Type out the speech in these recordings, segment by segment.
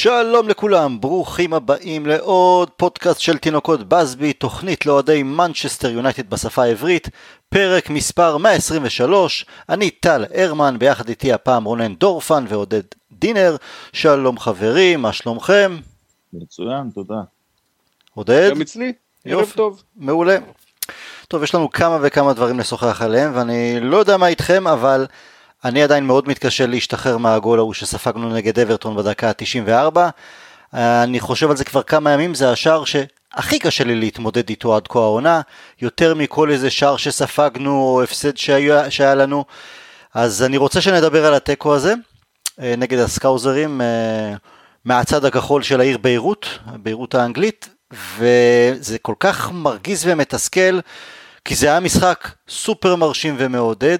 שלום לכולם, ברוכים הבאים לעוד פודקאסט של תינוקות בסבי, תוכנית לאוהדי מנצ'סטר יונייטד בשפה העברית, פרק מספר 123, אני טל הרמן, ביחד איתי הפעם רונן דורפן ועודד דינר, שלום חברים, מה שלומכם? מצוין, תודה. עודד? גם אצלי, ערב טוב. מעולה. טוב, יש לנו כמה וכמה דברים לשוחח עליהם, ואני לא יודע מה איתכם, אבל אני עדיין מאוד מתקשה להשתחרר מהגול ההוא שספגנו נגד אברטון בדקה ה-94. אני חושב על זה כבר כמה ימים, זה השער שהכי קשה לי להתמודד איתו עד כה העונה, יותר מכל איזה שער שספגנו או הפסד שהיה, שהיה לנו. אז אני רוצה שנדבר על התיקו הזה, אה, נגד הסקאוזרים, אה, מהצד הכחול של העיר ביירות, ביירות האנגלית, וזה כל כך מרגיז ומתסכל, כי זה היה משחק סופר מרשים ומעודד.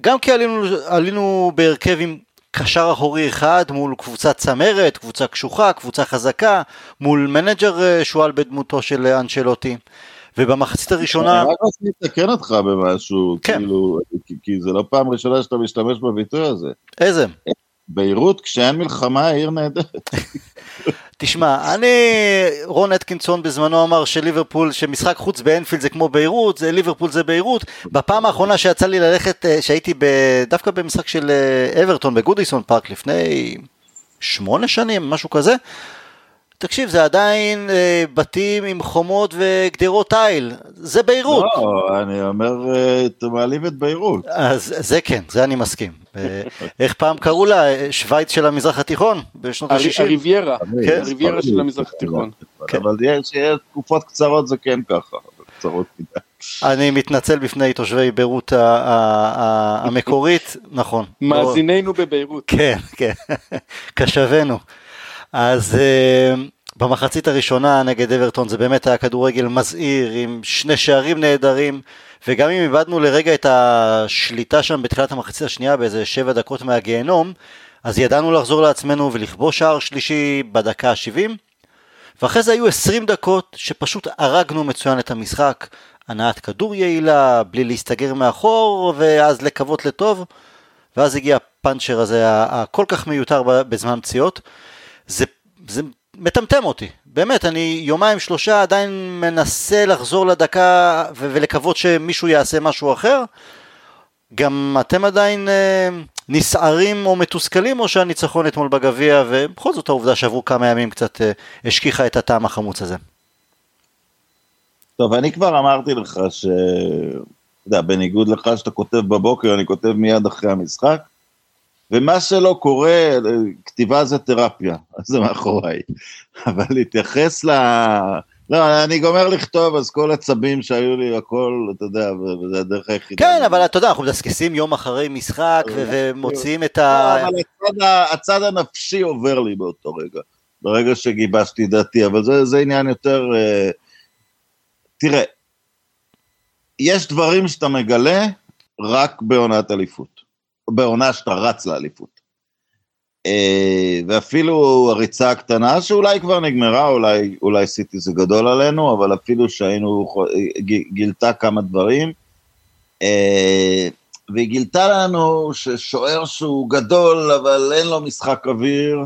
גם כי עלינו, עלינו בהרכב עם קשר אחורי אחד מול קבוצה צמרת, קבוצה קשוחה, קבוצה חזקה, מול manager אה, שועל בדמותו של אנצ'לוטי. ובמחצית הראשונה... אני רק רוצה לתקן אותך במשהו, כן. כאילו, כי, כי זה לא פעם ראשונה שאתה משתמש בביטוי הזה. איזה? ביירות, כשאין מלחמה, עיר נהדרת. תשמע, אני, רון אטקינסון בזמנו אמר שליברפול, שמשחק חוץ באנפילד זה כמו ביירות, זה ליברפול זה ביירות. בפעם האחרונה שיצא לי ללכת, אה, שהייתי ב, דווקא במשחק של אה, אברטון בגודיסון פארק לפני שמונה שנים, משהו כזה. תקשיב, זה עדיין אה, בתים עם חומות וגדרות תיל, זה ביירות. לא, אני אומר, אה, אתה מעליב את ביירות. אז זה כן, זה אני מסכים. אה, איך פעם קראו לה? אה, שווייץ של המזרח התיכון? בשנות הר- ה-60? הריביירה, כן. הריביירה של המזרח התיכון. כן. אבל תקופות קצרות זה כן ככה, קצרות מדי. אני מתנצל בפני תושבי ביירות המקורית, נכון. מאזיננו בביירות. כן, כן, קשבנו. אז uh, במחצית הראשונה נגד אברטון זה באמת היה כדורגל מזהיר עם שני שערים נהדרים וגם אם איבדנו לרגע את השליטה שם בתחילת המחצית השנייה באיזה שבע דקות מהגיהנום אז ידענו לחזור לעצמנו ולכבוש שער שלישי בדקה ה-70 ואחרי זה היו 20 דקות שפשוט הרגנו מצוין את המשחק הנעת כדור יעילה בלי להסתגר מאחור ואז לקוות לטוב ואז הגיע הפאנצ'ר הזה הכל כך מיותר בזמן פציעות זה, זה מטמטם אותי, באמת, אני יומיים שלושה עדיין מנסה לחזור לדקה ו- ולקוות שמישהו יעשה משהו אחר. גם אתם עדיין אה, נסערים או מתוסכלים או שהניצחון אתמול בגביע ובכל זאת העובדה שעברו כמה ימים קצת אה, השכיחה את הטעם החמוץ הזה. טוב, אני כבר אמרתי לך ש... אתה יודע, בניגוד לך שאתה כותב בבוקר, אני כותב מיד אחרי המשחק, ומה שלא קורה, כתיבה זה תרפיה, אז זה מאחוריי. אבל להתייחס ל... לא, אני גומר לכתוב, אז כל הצבים שהיו לי, הכל, אתה יודע, וזה הדרך היחידה. כן, אבל אתה יודע, אנחנו מדסקסים יום אחרי משחק ומוציאים את ה... לא, אבל הצד, ה- הנפשי עובר לי באותו רגע, ברגע שגיבשתי דעתי, אבל זה, זה עניין יותר... אה, תראה, יש דברים שאתה מגלה רק בעונת אליפות, בעונה שאתה רץ לאליפות. אה, ואפילו הריצה הקטנה, שאולי כבר נגמרה, אולי, אולי סיטי זה גדול עלינו, אבל אפילו שהיינו, גילתה כמה דברים, אה, והיא גילתה לנו ששוער שהוא גדול, אבל אין לו משחק אוויר,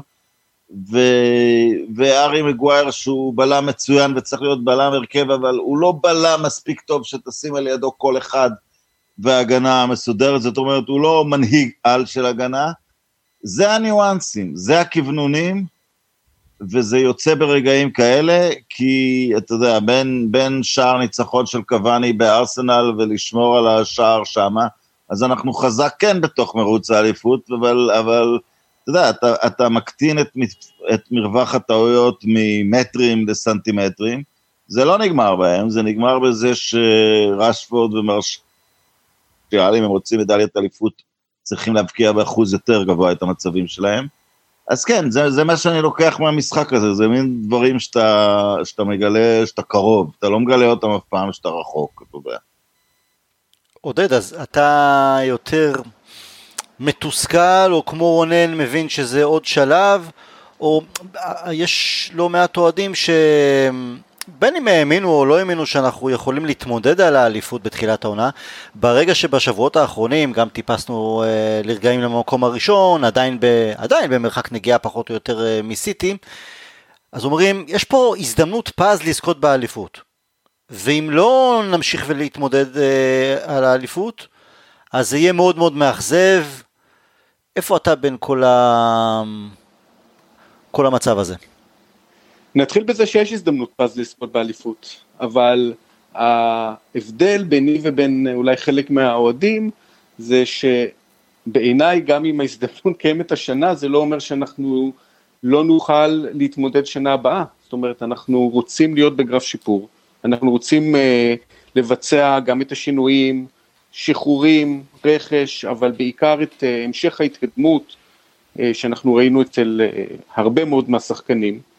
ו... וארי מגווייר שהוא בלם מצוין וצריך להיות בלם הרכב, אבל הוא לא בלם מספיק טוב שתשים על ידו כל אחד והגנה מסודרת, זאת אומרת, הוא לא מנהיג על של הגנה. זה הניואנסים, זה הכוונונים, וזה יוצא ברגעים כאלה, כי אתה יודע, בין, בין שער ניצחון של קוואני בארסנל ולשמור על השער שמה, אז אנחנו חזק כן בתוך מרוץ האליפות, אבל, אבל אתה יודע, אתה, אתה מקטין את, את מרווח הטעויות ממטרים לסנטימטרים, זה לא נגמר בהם, זה נגמר בזה שרשפורד ומרשיאל, אם הם רוצים מדליית אליפות, צריכים להבקיע באחוז יותר גבוה את המצבים שלהם. אז כן, זה, זה מה שאני לוקח מהמשחק הזה, זה מין דברים שאתה, שאתה מגלה שאתה קרוב, אתה לא מגלה אותם אף פעם שאתה רחוק, אתה יודע. עודד, אז אתה יותר מתוסכל, או כמו רונן מבין שזה עוד שלב, או יש לא מעט אוהדים בין אם האמינו או לא האמינו שאנחנו יכולים להתמודד על האליפות בתחילת העונה, ברגע שבשבועות האחרונים גם טיפסנו אה, לרגעים למקום הראשון, עדיין, ב, עדיין במרחק נגיעה פחות או יותר אה, מסיטי, אז אומרים, יש פה הזדמנות פז לזכות באליפות. ואם לא נמשיך ולהתמודד אה, על האליפות, אז זה יהיה מאוד מאוד מאכזב. איפה אתה בין כל, ה... כל המצב הזה? נתחיל בזה שיש הזדמנות פז לזכות באליפות, אבל ההבדל ביני ובין אולי חלק מהאוהדים זה שבעיניי גם אם ההזדמנות קיימת השנה זה לא אומר שאנחנו לא נוכל להתמודד שנה הבאה, זאת אומרת אנחנו רוצים להיות בגרף שיפור, אנחנו רוצים uh, לבצע גם את השינויים, שחרורים, רכש, אבל בעיקר את uh, המשך ההתקדמות uh, שאנחנו ראינו אצל uh, הרבה מאוד מהשחקנים.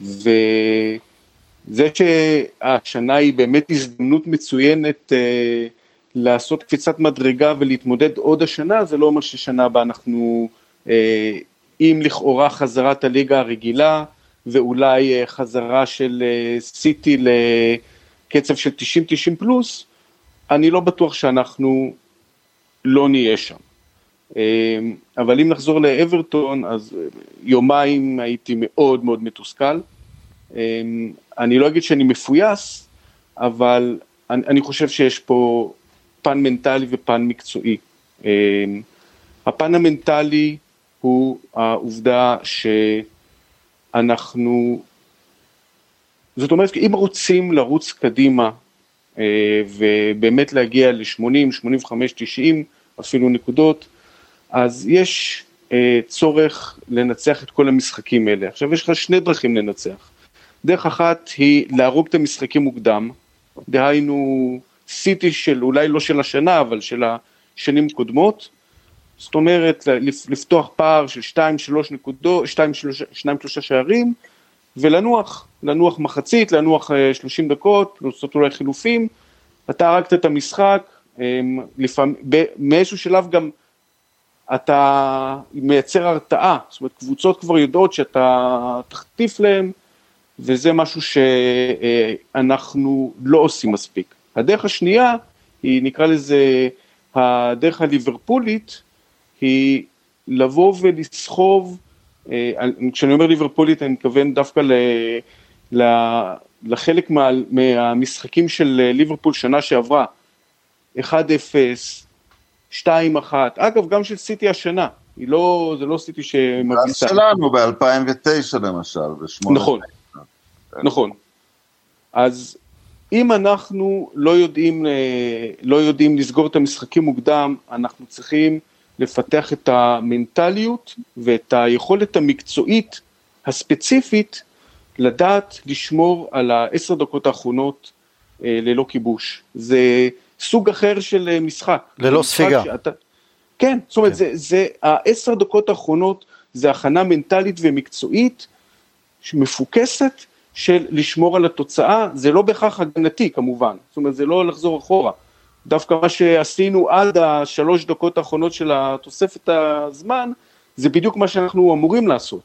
וזה שהשנה היא באמת הזדמנות מצוינת אה, לעשות קפיצת מדרגה ולהתמודד עוד השנה, זה לא אומר ששנה הבאה אנחנו, אה, עם לכאורה חזרת הליגה הרגילה, ואולי אה, חזרה של אה, סיטי לקצב של 90-90 פלוס, אני לא בטוח שאנחנו לא נהיה שם. אה, אבל אם נחזור לאברטון, אז אה, יומיים הייתי מאוד מאוד מתוסכל. אה, אני לא אגיד שאני מפויס, אבל אני, אני חושב שיש פה פן מנטלי ופן מקצועי. הפן המנטלי הוא העובדה שאנחנו, זאת אומרת, אם רוצים לרוץ קדימה ובאמת להגיע ל-80, 85, 90 אפילו נקודות, אז יש אה, צורך לנצח את כל המשחקים האלה. עכשיו יש לך שני דרכים לנצח. דרך אחת היא להרוג את המשחקים מוקדם, דהיינו סיטי של אולי לא של השנה אבל של השנים קודמות, זאת אומרת לפתוח פער של 2-3 נקודות, 2-3 שערים ולנוח, לנוח מחצית, לנוח 30 אה, דקות, לעשות אולי חילופים, אתה הרגת את המשחק, אה, לפעמים, מאיזשהו שלב גם אתה מייצר הרתעה, זאת אומרת קבוצות כבר יודעות שאתה תחטיף להם וזה משהו שאנחנו לא עושים מספיק. הדרך השנייה היא נקרא לזה הדרך הליברפולית, היא לבוא ולסחוב, אה, כשאני אומר ליברפולית אני מתכוון דווקא ל, ל, לחלק מה, מהמשחקים של ליברפול שנה שעברה, 1-0, 2-1, אגב גם של סיטי השנה, היא לא, זה לא סיטי שמביסה. שלנו ב-2009 למשל, ב-8. נכון, נכון. אז אם אנחנו לא יודעים, אה, לא יודעים לסגור את המשחקים מוקדם, אנחנו צריכים לפתח את המנטליות ואת היכולת המקצועית הספציפית לדעת לשמור על העשר דקות האחרונות אה, ללא כיבוש. זה סוג אחר של אה, משחק. ללא ספיגה. שאתה, כן, זאת אומרת, כן. זה, זה העשר דקות האחרונות, זה הכנה מנטלית ומקצועית מפוקסת של לשמור על התוצאה, זה לא בהכרח הגנתי כמובן, זאת אומרת, זה לא לחזור אחורה. דווקא מה שעשינו עד השלוש דקות האחרונות של התוספת הזמן, זה בדיוק מה שאנחנו אמורים לעשות.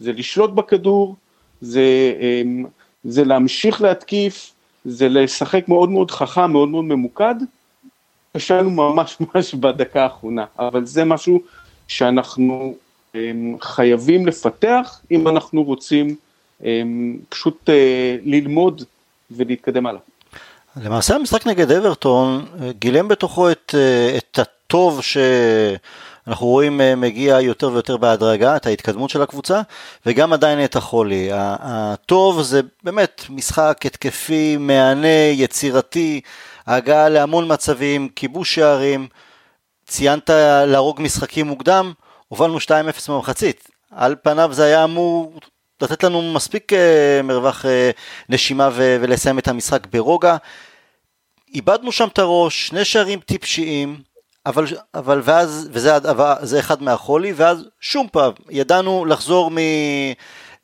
זה לשלוט בכדור, זה, אמ, זה להמשיך להתקיף, זה לשחק מאוד מאוד חכם, מאוד מאוד ממוקד. כשלנו ממש ממש בדקה האחרונה, אבל זה משהו שאנחנו אמ, חייבים לפתח אם אנחנו רוצים אמ, פשוט אה, ללמוד ולהתקדם הלאה. למעשה המשחק נגד אברטון אה, גילם בתוכו את, אה, את הטוב שאנחנו רואים מגיע יותר ויותר בהדרגה, את ההתקדמות של הקבוצה, וגם עדיין את החולי. הטוב זה באמת משחק התקפי, מהנה, יצירתי, הגעה להמון מצבים, כיבוש שערים, ציינת להרוג משחקים מוקדם, הובלנו 2-0 במחצית. על פניו זה היה אמור לתת לנו מספיק אה, מרווח אה, נשימה ולסיים את המשחק ברוגע. איבדנו שם את הראש, שני שערים טיפשיים, אבל, אבל ואז, וזה אחד מהחולי, ואז שום פעם, ידענו לחזור מ...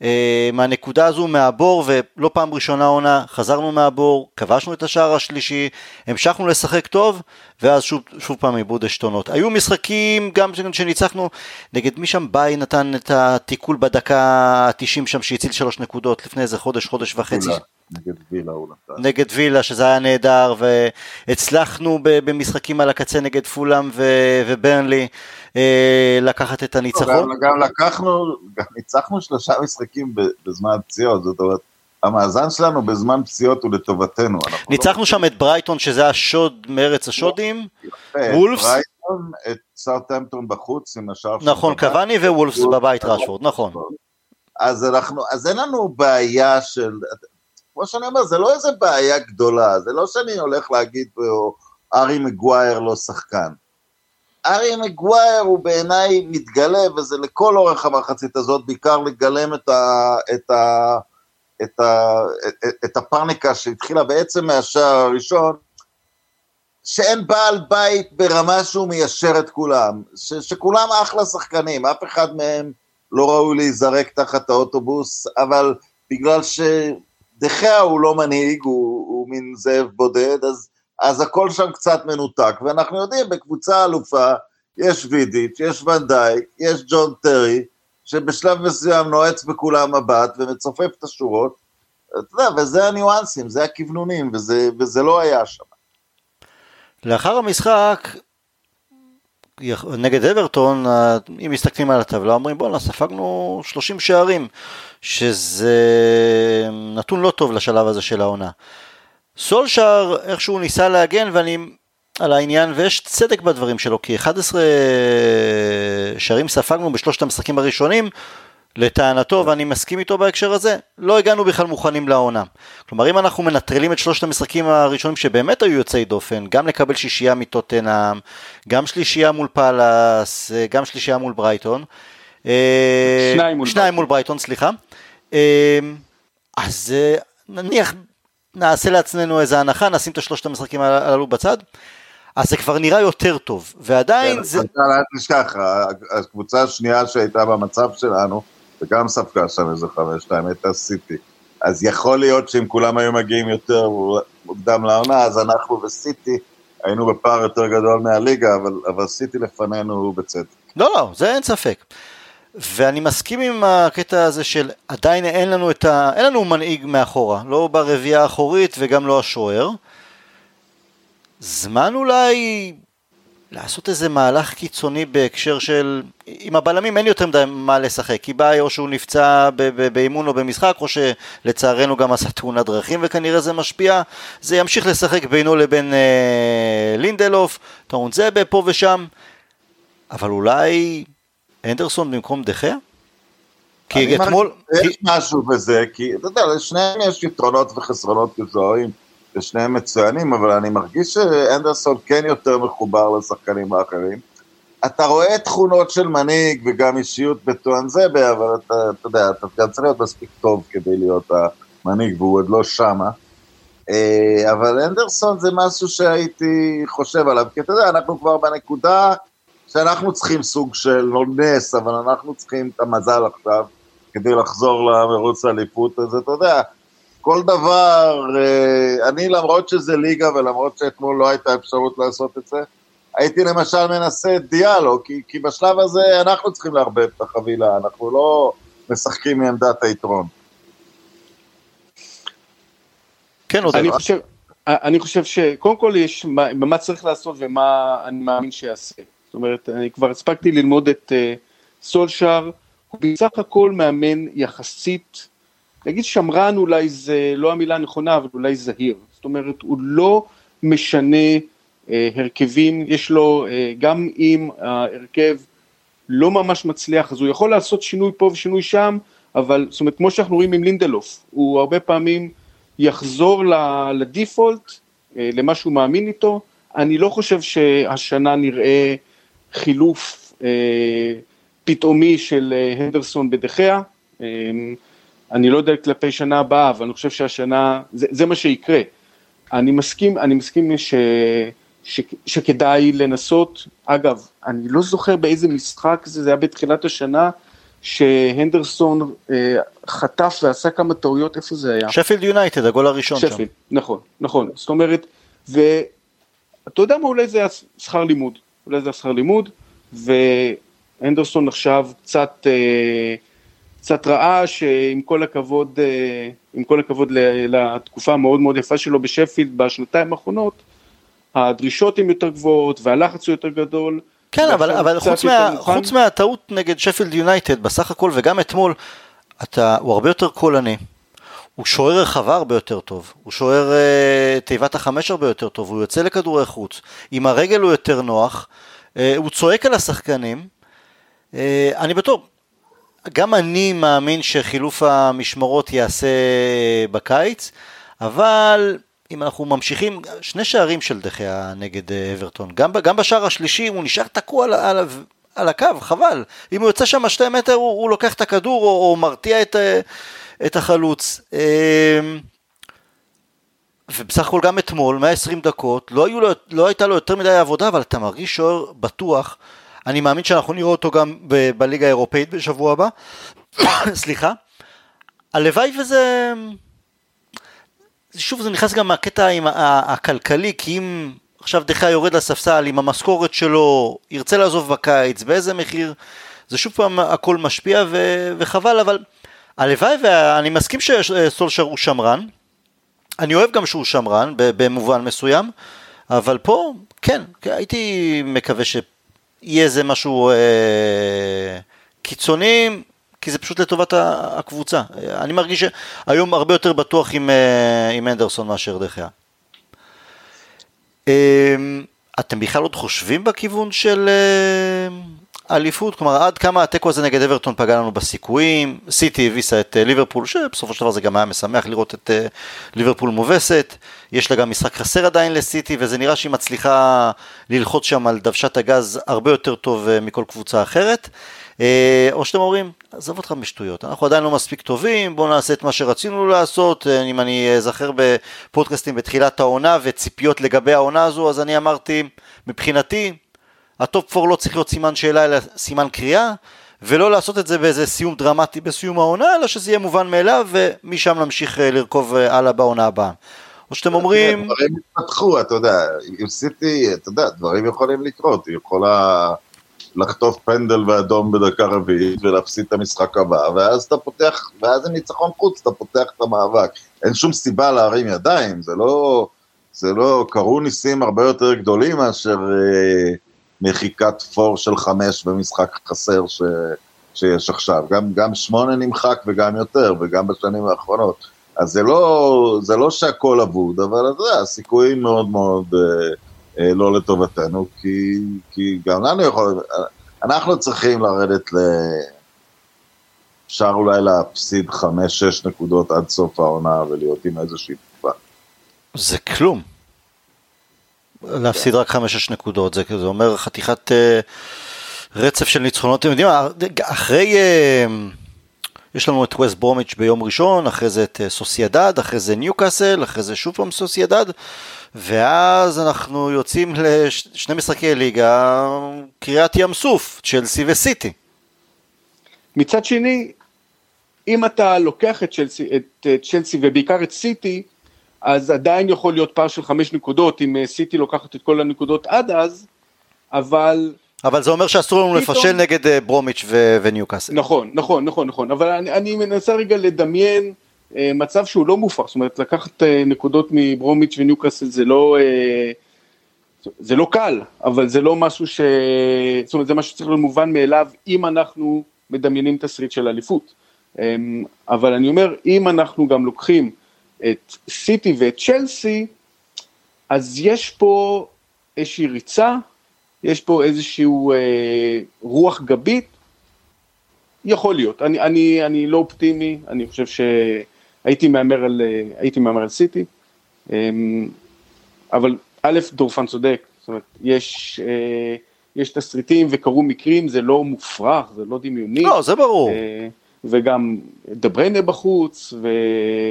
אה, מהנקודה הזו, מהבור, ולא פעם ראשונה עונה, חזרנו מהבור, כבשנו את השער השלישי, המשכנו לשחק טוב, ואז שוב, שוב פעם איבוד עשתונות. היו משחקים גם שניצחנו, נגד מי שם ביי נתן את התיקול בדקה ה-90 שם שהציל שלוש נקודות לפני איזה חוש, חודש וחצי. נגד וילה הוא נתן. נגד וילה, שזה היה נהדר, והצלחנו במשחקים על הקצה נגד פולאם וברנלי אה, לקחת את הניצחון. גם, גם לקחנו, גם ניצחנו שלושה משחקים בזמן פציעות, זאת אומרת, המאזן שלנו בזמן פציעות הוא לטובתנו. לא ניצחנו לא... שם את ברייטון, שזה השוד מארץ השודים, וולפס. ברייטון, את סאוטהמפטון בחוץ עם השאר נכון, קוואני ווולפס בבית ראשוורד, נכון. אז אנחנו, אז אין לנו בעיה של, כמו שאני אומר, זה לא איזה בעיה גדולה, זה לא שאני הולך להגיד פה, ארי מגווייר לא שחקן. ארי מגווייר הוא בעיניי מתגלה, וזה לכל אורך המחצית הזאת, בעיקר לגלם את, ה, את, ה, את, ה, את, את הפאניקה שהתחילה בעצם מהשער הראשון, שאין בעל בית ברמה שהוא מיישר את כולם, ש, שכולם אחלה שחקנים, אף אחד מהם לא ראוי להיזרק תחת האוטובוס, אבל בגלל שדחיה הוא לא מנהיג, הוא, הוא מין זאב בודד, אז, אז הכל שם קצת מנותק, ואנחנו יודעים, בקבוצה אלופה, יש וידיץ', יש ונדייק, יש ג'ון טרי, שבשלב מסוים נועץ בכולם מבט ומצופף את השורות, אתה יודע, וזה הניואנסים, זה הכוונונים, וזה, וזה לא היה שם. לאחר המשחק, נגד אברטון, אם מסתכלים על הטבלה, אומרים בואנה, ספגנו 30 שערים, שזה נתון לא טוב לשלב הזה של העונה. סולשאר איכשהו ניסה להגן ואני על העניין, ויש צדק בדברים שלו, כי 11 שערים ספגנו בשלושת המשחקים הראשונים, לטענתו, ואני מסכים איתו בהקשר הזה, לא הגענו בכלל מוכנים לעונה. כלומר, אם אנחנו מנטרלים את שלושת המשחקים הראשונים שבאמת היו יוצאי דופן, גם לקבל שישייה מטוטנאם, גם שלישייה מול פאלאס, גם שלישייה מול ברייטון, אה, שניים מול, שניים מול ברייטון, סליחה, אה, אז אה, נניח, נעשה לעצמנו איזה הנחה, נשים את השלושת המשחקים הללו בצד. אז זה כבר נראה יותר טוב, ועדיין כן, זה... אל תשכח, הקבוצה השנייה שהייתה במצב שלנו, וגם ספגה שם איזה חמש, שתיים, הייתה סיטי. אז יכול להיות שאם כולם היו מגיעים יותר מוקדם לעונה, אז אנחנו וסיטי היינו בפער יותר גדול מהליגה, אבל, אבל סיטי לפנינו בצדק. לא, לא, זה אין ספק. ואני מסכים עם הקטע הזה של עדיין אין לנו את ה... אין לנו מנהיג מאחורה, לא ברביעייה האחורית וגם לא השוער. זמן אולי לעשות איזה מהלך קיצוני בהקשר של, עם הבלמים אין יותר מדי מה לשחק, כי בא או שהוא נפצע באימון או במשחק, או שלצערנו גם עשה תאונת דרכים וכנראה זה משפיע, זה ימשיך לשחק בינו לבין אה, לינדלוף, טעון זה פה ושם, אבל אולי אנדרסון במקום דחיה? כי אתמול... יש. משהו בזה, כי אתה יודע, לשניהם יש יתרונות וחסרונות מזוהים. ושניהם מצוינים, אבל אני מרגיש שאנדרסון כן יותר מחובר לשחקנים האחרים. אתה רואה תכונות של מנהיג וגם אישיות בטואנזבה, אבל אתה, אתה יודע, אתה גם צריך להיות מספיק טוב כדי להיות המנהיג, והוא עוד לא שמה. אה, אבל אנדרסון זה משהו שהייתי חושב עליו, כי אתה יודע, אנחנו כבר בנקודה שאנחנו צריכים סוג של, לא נס, אבל אנחנו צריכים את המזל עכשיו כדי לחזור למרוץ האליפות, אז אתה יודע, כל דבר, אה, אני למרות שזה ליגה ולמרות שאתמול לא הייתה אפשרות לעשות את זה, הייתי למשל מנסה את דיאלו, כי, כי בשלב הזה אנחנו צריכים לערבב את החבילה, אנחנו לא משחקים מעמדת היתרון. כן, עוד אני חושב, אני חושב שקודם כל יש מה, מה צריך לעשות ומה אני מאמין שיעשה. זאת אומרת, אני כבר הספקתי ללמוד את uh, סולשאר, הוא בסך הכל מאמן יחסית להגיד שמרן אולי זה לא המילה הנכונה, אבל אולי זהיר. זאת אומרת, הוא לא משנה אה, הרכבים, יש לו, אה, גם אם ההרכב לא ממש מצליח, אז הוא יכול לעשות שינוי פה ושינוי שם, אבל זאת אומרת, כמו שאנחנו רואים עם לינדלוף, הוא הרבה פעמים יחזור לדיפולט, אה, למה שהוא מאמין איתו. אני לא חושב שהשנה נראה חילוף אה, פתאומי של אה, הנדרסון בדחיה. אה, אני לא יודע כלפי שנה הבאה, אבל אני חושב שהשנה, זה, זה מה שיקרה. אני מסכים, אני מסכים ש, ש, שכדאי לנסות, אגב, אני לא זוכר באיזה משחק זה, זה היה בתחילת השנה, שהנדרסון אה, חטף ועשה כמה טעויות, איפה זה היה? שפילד יונייטד, הגול הראשון שפילד, שם. שפילד, נכון, נכון, זאת אומרת, ואתה יודע מה, אולי זה היה שכר לימוד, אולי זה היה שכר לימוד, והנדרסון עכשיו קצת... אה, קצת רעש, עם כל הכבוד, עם כל הכבוד לתקופה המאוד מאוד יפה שלו בשפילד בשנתיים האחרונות, הדרישות הן יותר גבוהות והלחץ הוא יותר גדול. כן, אבל, אבל חוץ, מה, חוץ מהטעות נגד שפילד יונייטד, בסך הכל, וגם אתמול, אתה, הוא הרבה יותר קולני. הוא שוער רחבה הרבה יותר טוב, הוא שוער אה, תיבת החמש הרבה יותר טוב, הוא יוצא לכדורי חוץ, עם הרגל הוא יותר נוח, אה, הוא צועק על השחקנים, אה, אני בטוח, גם אני מאמין שחילוף המשמרות ייעשה בקיץ, אבל אם אנחנו ממשיכים, שני שערים של דחיה נגד אה, אברטון, גם, גם בשער השלישי הוא נשאר תקוע על, על, על הקו, חבל. אם הוא יוצא שם שתי מטר הוא, הוא לוקח את הכדור או, או מרתיע את, אה, את החלוץ. אמ, ובסך הכל גם אתמול, 120 דקות, לא, לו, לא הייתה לו יותר מדי עבודה, אבל אתה מרגיש שוער בטוח. אני מאמין שאנחנו נראה אותו גם ב- בליגה האירופאית בשבוע הבא. סליחה. הלוואי וזה... שוב זה נכנס גם מהקטע עם הכלכלי, כי אם עכשיו דחיה יורד לספסל עם המשכורת שלו, ירצה לעזוב בקיץ, באיזה מחיר, זה שוב פעם הכל משפיע ו- וחבל, אבל הלוואי ואני מסכים שסולשר הוא שמרן, אני אוהב גם שהוא שמרן במובן מסוים, אבל פה כן, הייתי מקווה שיהיה איזה משהו אה, קיצוני, כי זה פשוט לטובת הקבוצה. אני מרגיש שהיום הרבה יותר בטוח עם, אה, עם אנדרסון מאשר דחיה. אמ, אתם בכלל עוד חושבים בכיוון של אה, אליפות? כלומר, עד כמה התיקו הזה נגד אברטון פגע לנו בסיכויים? סיטי הביסה את אה, ליברפול, שבסופו של דבר זה גם היה משמח לראות את ליברפול מובסת. יש לה גם משחק חסר עדיין לסיטי, וזה נראה שהיא מצליחה ללחוץ שם על דוושת הגז הרבה יותר טוב מכל קבוצה אחרת. אה, או שאתם אומרים, עזוב אותך משטויות, אנחנו עדיין לא מספיק טובים, בואו נעשה את מה שרצינו לעשות, אה, אם אני אזכר בפודקאסטים בתחילת העונה וציפיות לגבי העונה הזו, אז אני אמרתי, מבחינתי, ה top 4 לא צריך להיות סימן שאלה אלא סימן קריאה, ולא לעשות את זה באיזה סיום דרמטי בסיום העונה, אלא שזה יהיה מובן מאליו, ומשם נמשיך אה, לרכוב הלאה בעונה הבאה. או שאתם אומרים... דברים התפתחו, אתה יודע, עם סיטי, אתה יודע, דברים יכולים לקרות, היא יכולה... לחטוף פנדל ואדום בדקה רביעית ולהפסיד את המשחק הבא, ואז אתה פותח, ואז זה ניצחון חוץ, אתה פותח את המאבק. אין שום סיבה להרים ידיים, זה לא, זה לא, קרו ניסים הרבה יותר גדולים מאשר אה, מחיקת פור של חמש במשחק חסר ש, שיש עכשיו. גם, גם שמונה נמחק וגם יותר, וגם בשנים האחרונות. אז זה לא, זה לא שהכל אבוד, אבל אתה יודע, הסיכויים מאוד מאוד... אה, אה, לא לטובתנו, כי, כי גם לנו יכול, אנחנו צריכים לרדת ל... אפשר אולי להפסיד 5-6 נקודות עד סוף העונה ולהיות עם איזושהי תקופה. זה כלום. להפסיד רק 5-6 נקודות, זה, זה אומר חתיכת uh, רצף של ניצחונות. אתם יודעים, אחרי... Uh, יש לנו את ווסט ברומיץ' ביום ראשון, אחרי זה את סוסיידד, אחרי זה ניוקאסל, אחרי זה שוב פעם סוסיידד. ואז אנחנו יוצאים לשני משחקי ליגה, קריאת ים סוף, צ'לסי וסיטי. מצד שני, אם אתה לוקח את צ'לסי, את צ'לסי ובעיקר את סיטי, אז עדיין יכול להיות פער של חמש נקודות, אם אה, סיטי לוקחת את כל הנקודות עד אז, אבל... אבל זה אומר שאסור לנו פתאום... לפשל נגד אה, ברומיץ' וניוקאסל. נכון, נכון, נכון, נכון, אבל אני, אני מנסה רגע לדמיין אה, מצב שהוא לא מופרך, זאת אומרת לקחת אה, נקודות מברומיץ' וניוקאסל זה לא, אה, זה לא קל, אבל זה לא משהו ש... זאת אומרת זה משהו שצריך להיות מובן מאליו אם אנחנו מדמיינים תסריט של אליפות. אבל אני אומר, אם אנחנו גם לוקחים את סיטי ואת צ'לסי, אז יש פה איזושהי ריצה, יש פה איזשהו אה, רוח גבית, יכול להיות, אני, אני, אני לא אופטימי, אני חושב ש... הייתי מהמר על, אה, הייתי מהמר על סיטי, אמ, אבל א', דורפן צודק, זאת אומרת, יש, אה, יש תסריטים וקרו מקרים, זה לא מופרך, זה לא דמיוני. לא, זה ברור. אה, וגם דבריינה בחוץ, ו...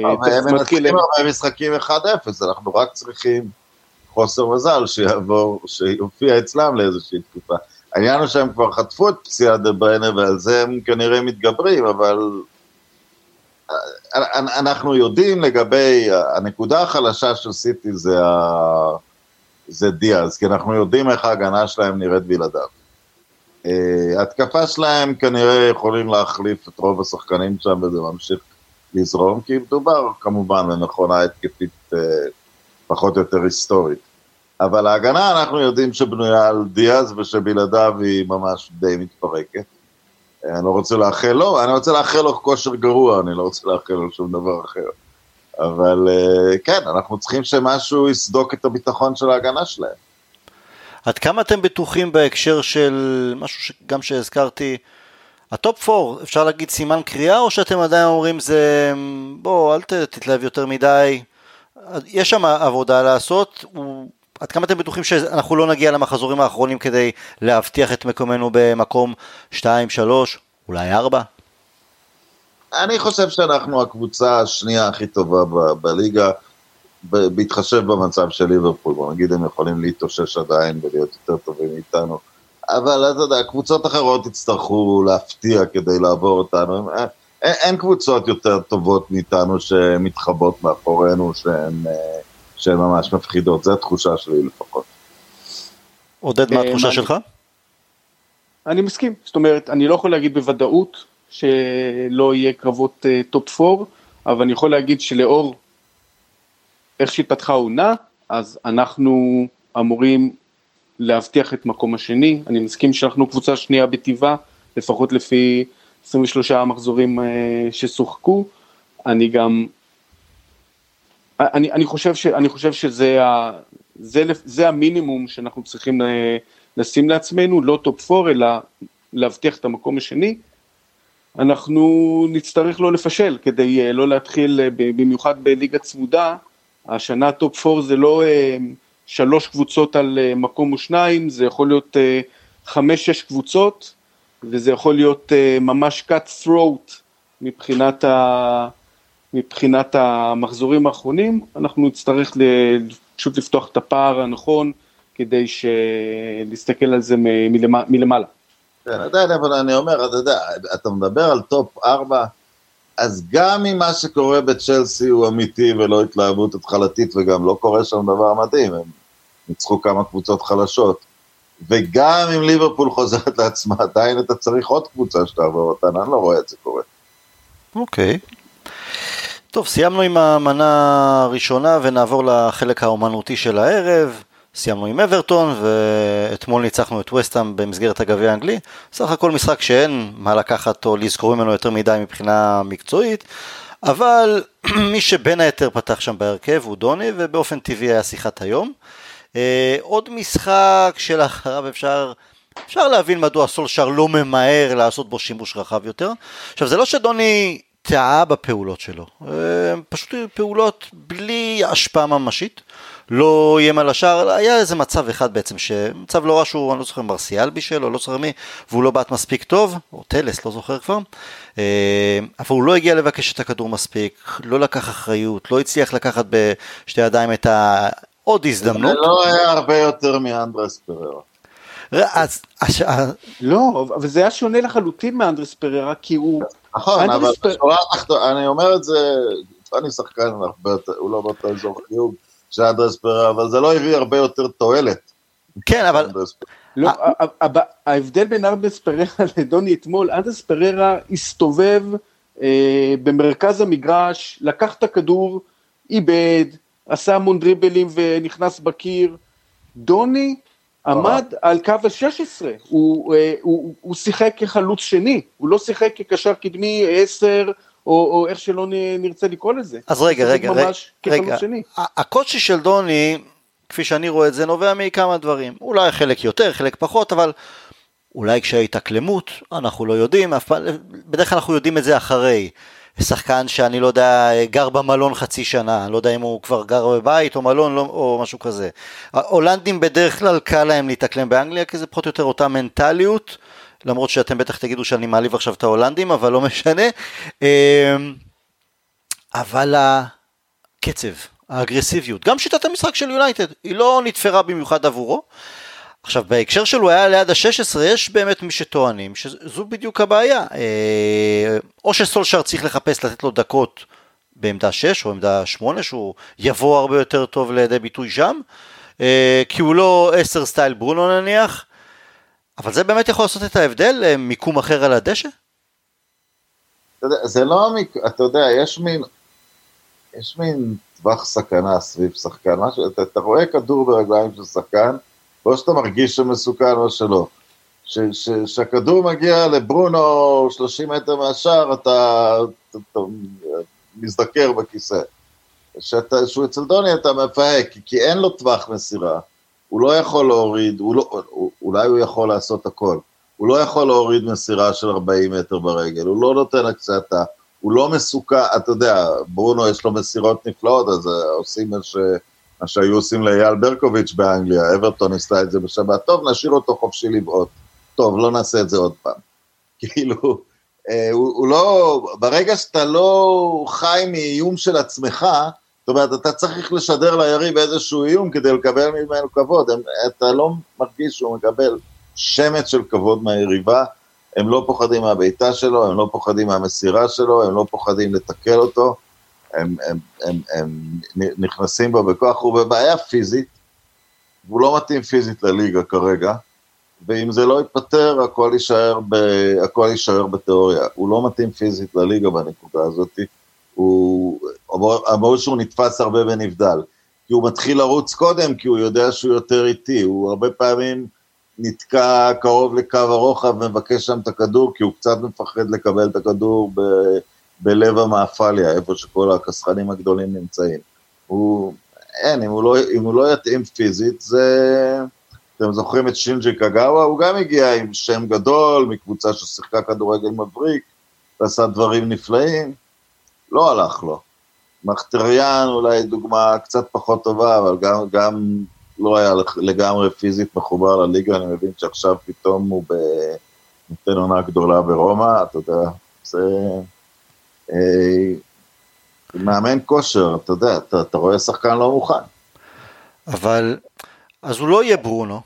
אבל הם מנצחים הרבה משחקים 1-0, אנחנו רק צריכים חוסר מזל שיעבור, שיופיע אצלם לאיזושהי תקופה. העניין הוא שהם כבר חטפו את פציעת דבריינה ועל זה הם כנראה מתגברים, אבל אנחנו יודעים לגבי, הנקודה החלשה של סיטי זה, ה, זה דיאז, כי אנחנו יודעים איך ההגנה שלהם נראית בלעדיו. אה, התקפה שלהם כנראה יכולים להחליף את רוב השחקנים שם וזה ממשיך לזרום, כי מדובר כמובן במכונה התקפית אה, פחות או יותר היסטורית. אבל ההגנה אנחנו יודעים שבנויה על דיאז ושבלעדיו היא ממש די מתפרקת. אני לא רוצה לאחל לו, אני רוצה לאחל לו כושר גרוע, אני לא רוצה לאחל לו שום דבר אחר. אבל אה, כן, אנחנו צריכים שמשהו יסדוק את הביטחון של ההגנה שלהם. עד כמה אתם בטוחים בהקשר של משהו שגם שהזכרתי, ה top 4, אפשר להגיד סימן קריאה, או שאתם עדיין אומרים זה, בוא, אל תתלהב יותר מדי, יש שם עבודה לעשות, הוא, עד כמה אתם בטוחים שאנחנו לא נגיע למחזורים האחרונים כדי להבטיח את מקומנו במקום 2, 3, אולי 4? אני חושב שאנחנו הקבוצה השנייה הכי טובה ב- בליגה, בהתחשב במצב של ליברפול, בוא נגיד הם יכולים להתאושש עדיין ולהיות יותר טובים מאיתנו, אבל אתה יודע, קבוצות אחרות יצטרכו להפתיע כדי לעבור אותנו, אין, אין קבוצות יותר טובות מאיתנו שמתחבאות מאחורינו, שהן, שהן ממש מפחידות, זו התחושה שלי לפחות. עודד, מה התחושה שלך? אני מסכים, זאת אומרת, אני לא יכול להגיד בוודאות שלא יהיה קרבות top אה, 4, אבל אני יכול להגיד שלאור איך שהתפתחה העונה, אז אנחנו אמורים להבטיח את מקום השני. אני מסכים שאנחנו קבוצה שנייה בטיבה, לפחות לפי 23 המחזורים אה, ששוחקו. אני גם, אני, אני, חושב, ש, אני חושב שזה ה, זה, זה המינימום שאנחנו צריכים לשים לעצמנו, לא top 4, אלא להבטיח את המקום השני. אנחנו נצטרך לא לפשל כדי אה, לא להתחיל, אה, במיוחד בליגה צמודה, השנה top 4 זה לא אה, שלוש קבוצות על מקום או שניים, זה יכול להיות חמש-שש קבוצות, וזה יכול להיות ממש cut throat מבחינת, ה, מבחינת המחזורים האחרונים, אנחנו נצטרך פשוט לפתוח את הפער הנכון כדי להסתכל על זה מלמעלה. כן, עדיין, אבל אני אומר, אתה יודע, אתה מדבר על top 4, אז גם אם מה שקורה בצ'לסי הוא אמיתי ולא התלהבות התחלתית, וגם לא קורה שם דבר מדהים, הם ניצחו כמה קבוצות חלשות, וגם אם ליברפול חוזרת לעצמה, עדיין אתה צריך עוד קבוצה שתעבור אותה, אני לא רואה את זה קורה. אוקיי. Okay. טוב, סיימנו עם המנה הראשונה ונעבור לחלק האומנותי של הערב. סיימנו עם אברטון, ואתמול ניצחנו את וסטאם במסגרת הגביע האנגלי. סך הכל משחק שאין מה לקחת או לזכור ממנו יותר מדי מבחינה מקצועית, אבל מי שבין היתר פתח שם בהרכב הוא דוני, ובאופן טבעי היה שיחת היום. אה, עוד משחק שלאחריו אפשר... אפשר להבין מדוע סולשר לא ממהר לעשות בו שימוש רחב יותר. עכשיו זה לא שדוני טעה בפעולות שלו, אה, פשוט פעולות בלי השפעה ממשית. לא איים על השער, היה איזה מצב אחד בעצם, מצב לא רע שהוא, אני לא זוכר, מרסיאל בישל או לא זוכר מי, והוא לא בעט מספיק טוב, או טלס, לא זוכר כבר, אה, אבל הוא לא הגיע לבקש את הכדור מספיק, לא לקח אחריות, לא הצליח לקחת בשתי ידיים את העוד הזדמנות. זה לא היה הרבה יותר מאנדרס פררה. אז, לא, אבל זה היה שונה לחלוטין מאנדריאס פריירה, כי הוא... נכון, אבל אני אומר את זה, אני שחקן הרבה יותר, הוא לא באותו אזור חיוג. של אנדריאס פריירה, אבל זה לא הביא הרבה יותר תועלת. כן, אבל... לא, ההבדל בין אנדריאס פריירה לדוני אתמול, אנדריאס פריירה הסתובב אה, במרכז המגרש, לקח את הכדור, איבד, עשה המון דריבלים ונכנס בקיר. דוני עמד על קו ה-16, הוא, אה, הוא, הוא שיחק כחלוץ שני, הוא לא שיחק כקשר קדמי 10 או, או איך שלא נרצה לקרוא לזה. אז רגע, רגע, רגע, רגע, הקושי של דוני, כפי שאני רואה את זה, נובע מכמה דברים. אולי חלק יותר, חלק פחות, אבל אולי כשההתאקלמות, אנחנו לא יודעים, בדרך כלל אנחנו יודעים את זה אחרי. שחקן שאני לא יודע, גר במלון חצי שנה, אני לא יודע אם הוא כבר גר בבית או מלון לא, או משהו כזה. הולנדים בדרך כלל קל להם להתאקלם באנגליה, כי זה פחות או יותר אותה מנטליות. למרות שאתם בטח תגידו שאני מעליב עכשיו את ההולנדים, אבל לא משנה. אמ, אבל הקצב, האגרסיביות, גם שיטת המשחק של יונייטד, היא לא נתפרה במיוחד עבורו. עכשיו בהקשר שלו היה ליד ה-16, יש באמת מי שטוענים שזו בדיוק הבעיה. אה, או שסולשר צריך לחפש לתת לו דקות בעמדה 6 או עמדה 8, שהוא יבוא הרבה יותר טוב לידי ביטוי שם, אה, כי הוא לא 10 סטייל ברונו נניח, אבל זה באמת יכול לעשות את ההבדל, אה, מיקום אחר על הדשא? אתה יודע, זה לא, מק... אתה יודע, יש מין, יש מין טווח סכנה סביב שחקן, משהו, אתה, אתה רואה כדור ברגליים של שחקן, או שאתה מרגיש שמסוכן או שלא. כשהכדור מגיע לברונו 30 מטר מהשאר, אתה, אתה, אתה מזדקר בכיסא. כשהוא אצל דוני אתה מפהק, כי אין לו טווח מסירה. הוא לא יכול להוריד, הוא לא, אולי הוא יכול לעשות הכל. הוא לא יכול להוריד מסירה של 40 מטר ברגל, הוא לא נותן הקצתה, הוא לא מסוכן, אתה יודע, ברונו יש לו מסירות נפלאות, אז עושים מה, ש... מה שהיו עושים לאייל ברקוביץ' באנגליה, אברטון עשתה את זה בשבת, טוב, נשאיר אותו חופשי לבעוט. טוב, לא נעשה את זה עוד פעם. כאילו, אה, הוא, הוא לא, ברגע שאתה לא חי מאיום של עצמך, אומרת, אתה צריך לשדר ליריב איזשהו איום כדי לקבל ממנו כבוד, הם, אתה לא מרגיש שהוא מקבל שמץ של כבוד מהיריבה, הם לא פוחדים מהבעיטה שלו, הם לא פוחדים מהמסירה שלו, הם לא פוחדים לתקל אותו, הם, הם, הם, הם נכנסים בו בכוח, הוא בבעיה פיזית, והוא לא מתאים פיזית לליגה כרגע, ואם זה לא ייפתר, הכל יישאר, ב, הכל יישאר בתיאוריה. הוא לא מתאים פיזית לליגה בנקודה הזאת, הוא, המהות שהוא נתפס הרבה ונבדל. כי הוא מתחיל לרוץ קודם, כי הוא יודע שהוא יותר איטי, הוא הרבה פעמים נתקע קרוב לקו הרוחב ומבקש שם את הכדור, כי הוא קצת מפחד לקבל את הכדור ב, בלב המאפליה, איפה שכל הכסחנים הגדולים נמצאים. הוא, אין, אם הוא לא, אם הוא לא יתאים פיזית, זה... אתם זוכרים את שינג'י קגאווה? הוא גם הגיע עם שם גדול, מקבוצה ששיחקה כדורגל מבריק, ועשה דברים נפלאים. לא הלך לו. מחטריאן אולי דוגמה קצת פחות טובה, אבל גם, גם לא היה לגמרי פיזית מחובר לליגה, אני מבין שעכשיו פתאום הוא נותן עונה גדולה ברומא, אתה יודע, זה... אה, מאמן כושר, אתה יודע, אתה, אתה רואה שחקן לא מוכן. אבל, אז הוא לא יהיה ברונו,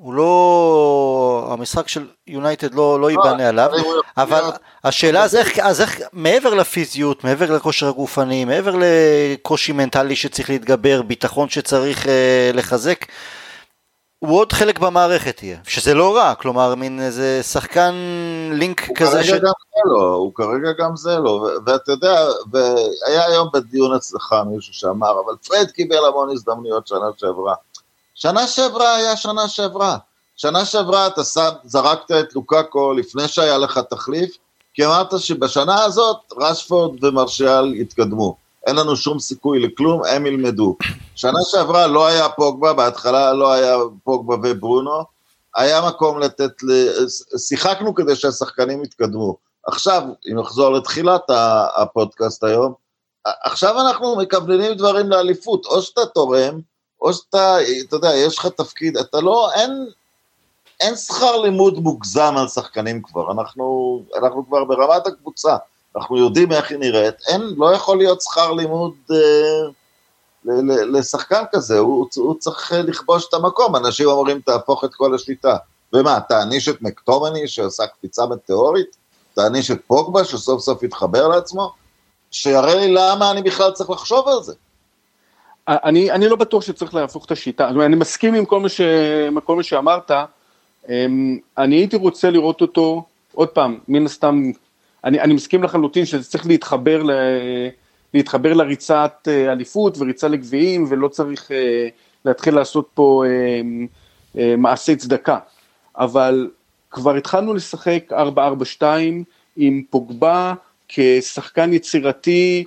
הוא לא, המשחק של יונייטד לא, לא ייבנה לא, עליו, אבל השאלה אז איך, אז איך, מעבר לפיזיות, מעבר לכושר הגופני, מעבר לקושי מנטלי שצריך להתגבר, ביטחון שצריך אה, לחזק, הוא עוד חלק במערכת יהיה, שזה לא רע, כלומר מין איזה שחקן לינק כזה ש... הוא גם זה לא, הוא כרגע גם זה לא, ואתה יודע, והיה היום בדיון אצלך מישהו שאמר, אבל פרד קיבל המון הזדמנויות שנה שעברה. שנה שעברה היה שנה שעברה. שנה שעברה אתה שם, זרקת את לוקאקו לפני שהיה לך תחליף, כי אמרת שבשנה הזאת רשפורד ומרשיאל יתקדמו. אין לנו שום סיכוי לכלום, הם ילמדו. שנה שעברה לא היה פוגבה, בהתחלה לא היה פוגבה וברונו, היה מקום לתת, שיחקנו כדי שהשחקנים יתקדמו. עכשיו, אם נחזור לתחילת הפודקאסט היום, עכשיו אנחנו מקבלים דברים לאליפות, או שאתה תורם, או שאתה, אתה יודע, יש לך תפקיד, אתה לא, אין, אין שכר לימוד מוגזם על שחקנים כבר, אנחנו, אנחנו כבר ברמת הקבוצה, אנחנו יודעים איך היא נראית, אין, לא יכול להיות שכר לימוד אה, לשחקן כזה, הוא, הוא צריך לכבוש את המקום, אנשים אומרים תהפוך את כל השיטה, ומה, תעניש את מקטומני שעשה קפיצה מטאורית? תעניש את פוגבה שסוף סוף יתחבר לעצמו? שיראה לי למה אני בכלל צריך לחשוב על זה. אני, אני לא בטוח שצריך להפוך את השיטה, אני מסכים עם כל מה, ש, כל מה שאמרת, אמ, אני הייתי רוצה לראות אותו, עוד פעם, מן הסתם, אני, אני מסכים לחלוטין שזה צריך להתחבר, ל, להתחבר לריצת אה, אליפות וריצה לגביעים, ולא צריך אה, להתחיל לעשות פה אמ, אה, מעשי צדקה, אבל כבר התחלנו לשחק 4-4-2 עם פוגבה כשחקן יצירתי,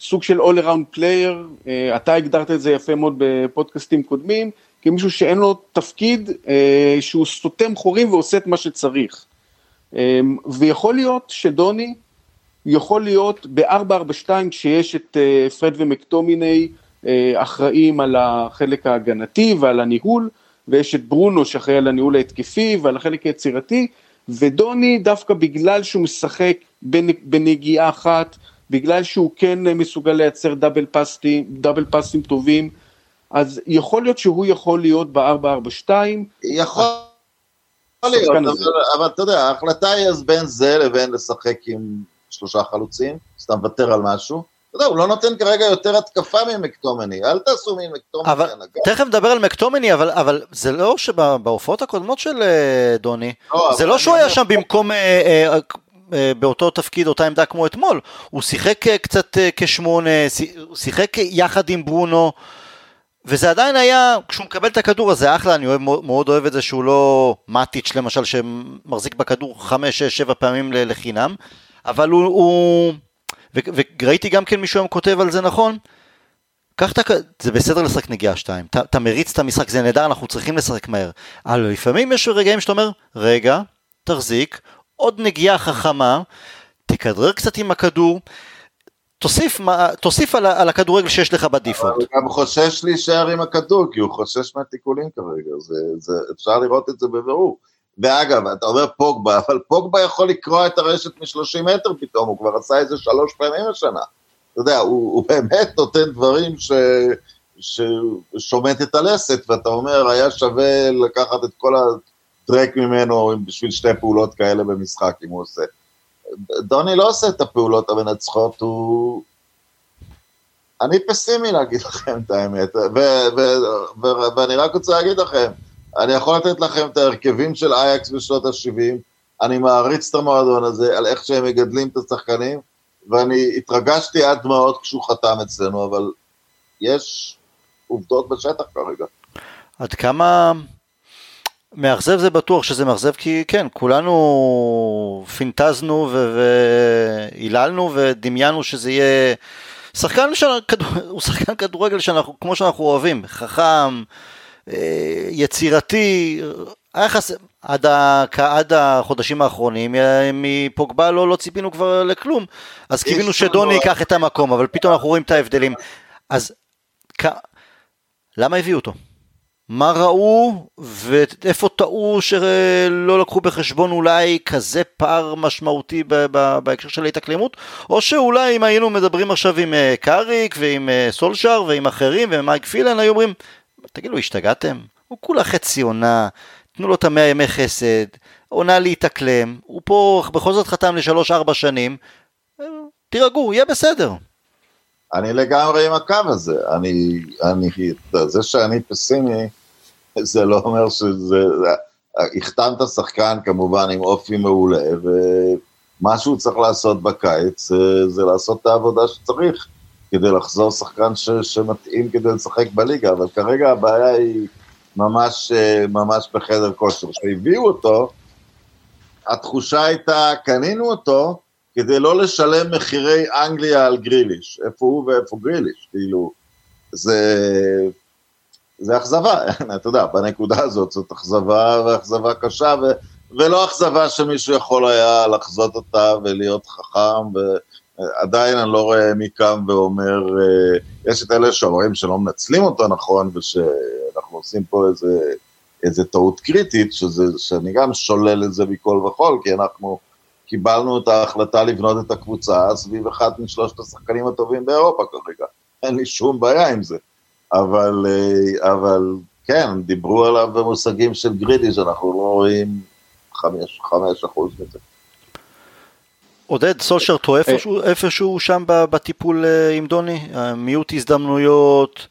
סוג של all around player, אה, אתה הגדרת את זה יפה מאוד בפודקאסטים קודמים, כמישהו שאין לו תפקיד, אה, שהוא סותם חורים ועושה את מה שצריך. אה, ויכול להיות שדוני יכול להיות ב-442 כשיש את פרד ומקטומיני אחראים על החלק ההגנתי ועל הניהול, ויש את ברונו שאחראי על הניהול ההתקפי ועל החלק היצירתי, ודוני דווקא בגלל שהוא משחק בנגיעה אחת, בגלל שהוא כן מסוגל לייצר דאבל פסים, דאבל פסים טובים, אז יכול להיות שהוא יכול להיות ב-442. יכול להיות, אבל, אבל אתה יודע, ההחלטה היא אז בין זה לבין לשחק עם שלושה חלוצים, אז אתה מוותר על משהו, אתה יודע, הוא לא נותן כרגע יותר התקפה ממקטומני, אל תעשו ממקטומני אבל תכף נדבר על מקטומני, אבל, אבל זה לא שבהופעות הקודמות של אה, דוני, לא, זה לא שהוא היה שם במקום, אה, אה, אה, באותו תפקיד, אותה עמדה כמו אתמול, הוא שיחק אה, קצת אה, כשמונה, הוא שיחק יחד עם ברונו, וזה עדיין היה, כשהוא מקבל את הכדור הזה, אחלה, אני אוהב, מאוד אוהב את זה שהוא לא מאטיץ' למשל, שמחזיק בכדור חמש, שש, שבע פעמים לחינם, אבל הוא, הוא וראיתי גם כן מישהו היום כותב על זה נכון, קח את ה... זה בסדר לשחק נגיעה שתיים, אתה מריץ את המשחק, זה נהדר, אנחנו צריכים לשחק מהר. אבל לפעמים יש רגעים שאתה אומר, רגע, תחזיק, עוד נגיעה חכמה, תכדרר קצת עם הכדור, תוסיף, תוסיף על, על הכדורגל שיש לך בדיפולט. הוא גם חושש להישאר עם הכדור, כי הוא חושש מהתיקולים כרגע, זה, זה, אפשר לראות את זה בבירור. ואגב, אתה אומר פוגבה, אבל פוגבה יכול לקרוע את הרשת מ-30 מטר פתאום, הוא כבר עשה את זה שלוש פעמים השנה. אתה יודע, הוא, הוא באמת נותן דברים ש... ששומט את הלסת, ואתה אומר, היה שווה לקחת את כל הטרק ממנו בשביל שתי פעולות כאלה במשחק, אם הוא עושה. דוני לא עושה את הפעולות המנצחות, הוא... אני פסימי להגיד לכם את האמת, ואני רק רוצה להגיד לכם, אני יכול לתת לכם את ההרכבים של אייקס בשנות ה-70, אני מעריץ את המועדון הזה על איך שהם מגדלים את השחקנים, ואני התרגשתי עד דמעות כשהוא חתם אצלנו, אבל יש עובדות בשטח כרגע. עד כמה מאכזב זה בטוח שזה מאכזב, כי כן, כולנו פינטזנו והיללנו ודמיינו שזה יהיה שחקן, של... הוא שחקן כדורגל שאנחנו, כמו שאנחנו אוהבים, חכם, אה, יצירתי, היה חסר, עד, ה, עד החודשים האחרונים, אה, מפוגבה לא, לא ציפינו כבר לכלום, אז קיווינו שדוני ייקח את המקום, אבל פתאום אנחנו רואים את ההבדלים. אז כ... למה הביאו אותו? מה ראו ואיפה טעו שלא לקחו בחשבון אולי כזה פער משמעותי בהקשר של ההתאקלמות או שאולי אם היינו מדברים עכשיו עם אה, קאריק ועם סולשאר ועם אחרים ומייק פילן היו אומרים תגידו, השתגעתם? הוא כולה חצי עונה, תנו לו את המאה ימי חסד, עונה להתאקלם, הוא פה בכל זאת חתם לשלוש-ארבע שנים, תירגעו, יהיה בסדר. אני לגמרי עם הקו הזה, אני, אני, זה שאני פסימי, זה לא אומר שזה, החתמת שחקן כמובן עם אופי מעולה, ומה שהוא צריך לעשות בקיץ זה, זה לעשות את העבודה שצריך. כדי לחזור שחקן ש, שמתאים כדי לשחק בליגה, אבל כרגע הבעיה היא ממש, אה, ממש בחדר כושר. כשהביאו אותו, התחושה הייתה, קנינו אותו כדי לא לשלם מחירי אנגליה על גריליש. איפה הוא ואיפה גריליש, כאילו, זה... זה אכזבה, אתה יודע, בנקודה הזאת זאת אכזבה ואכזבה קשה, ו, ולא אכזבה שמישהו יכול היה לחזות אותה ולהיות חכם, ו, עדיין אני לא רואה מי קם ואומר, אה, יש את אלה שאומרים שלא מנצלים אותו נכון, ושאנחנו עושים פה איזה, איזה טעות קריטית, שזה, שאני גם שולל את זה מכל וכול, כי אנחנו קיבלנו את ההחלטה לבנות את הקבוצה סביב אחד משלושת השחקנים הטובים באירופה כרגע. אין לי שום בעיה עם זה. אבל, אה, אבל כן, דיברו עליו במושגים של גרידי, שאנחנו לא רואים חמש, חמש אחוז מזה. עודד, סולשר טועה איפשהו, איפשהו שם בטיפול אה, עם דוני? מיעוט הזדמנויות,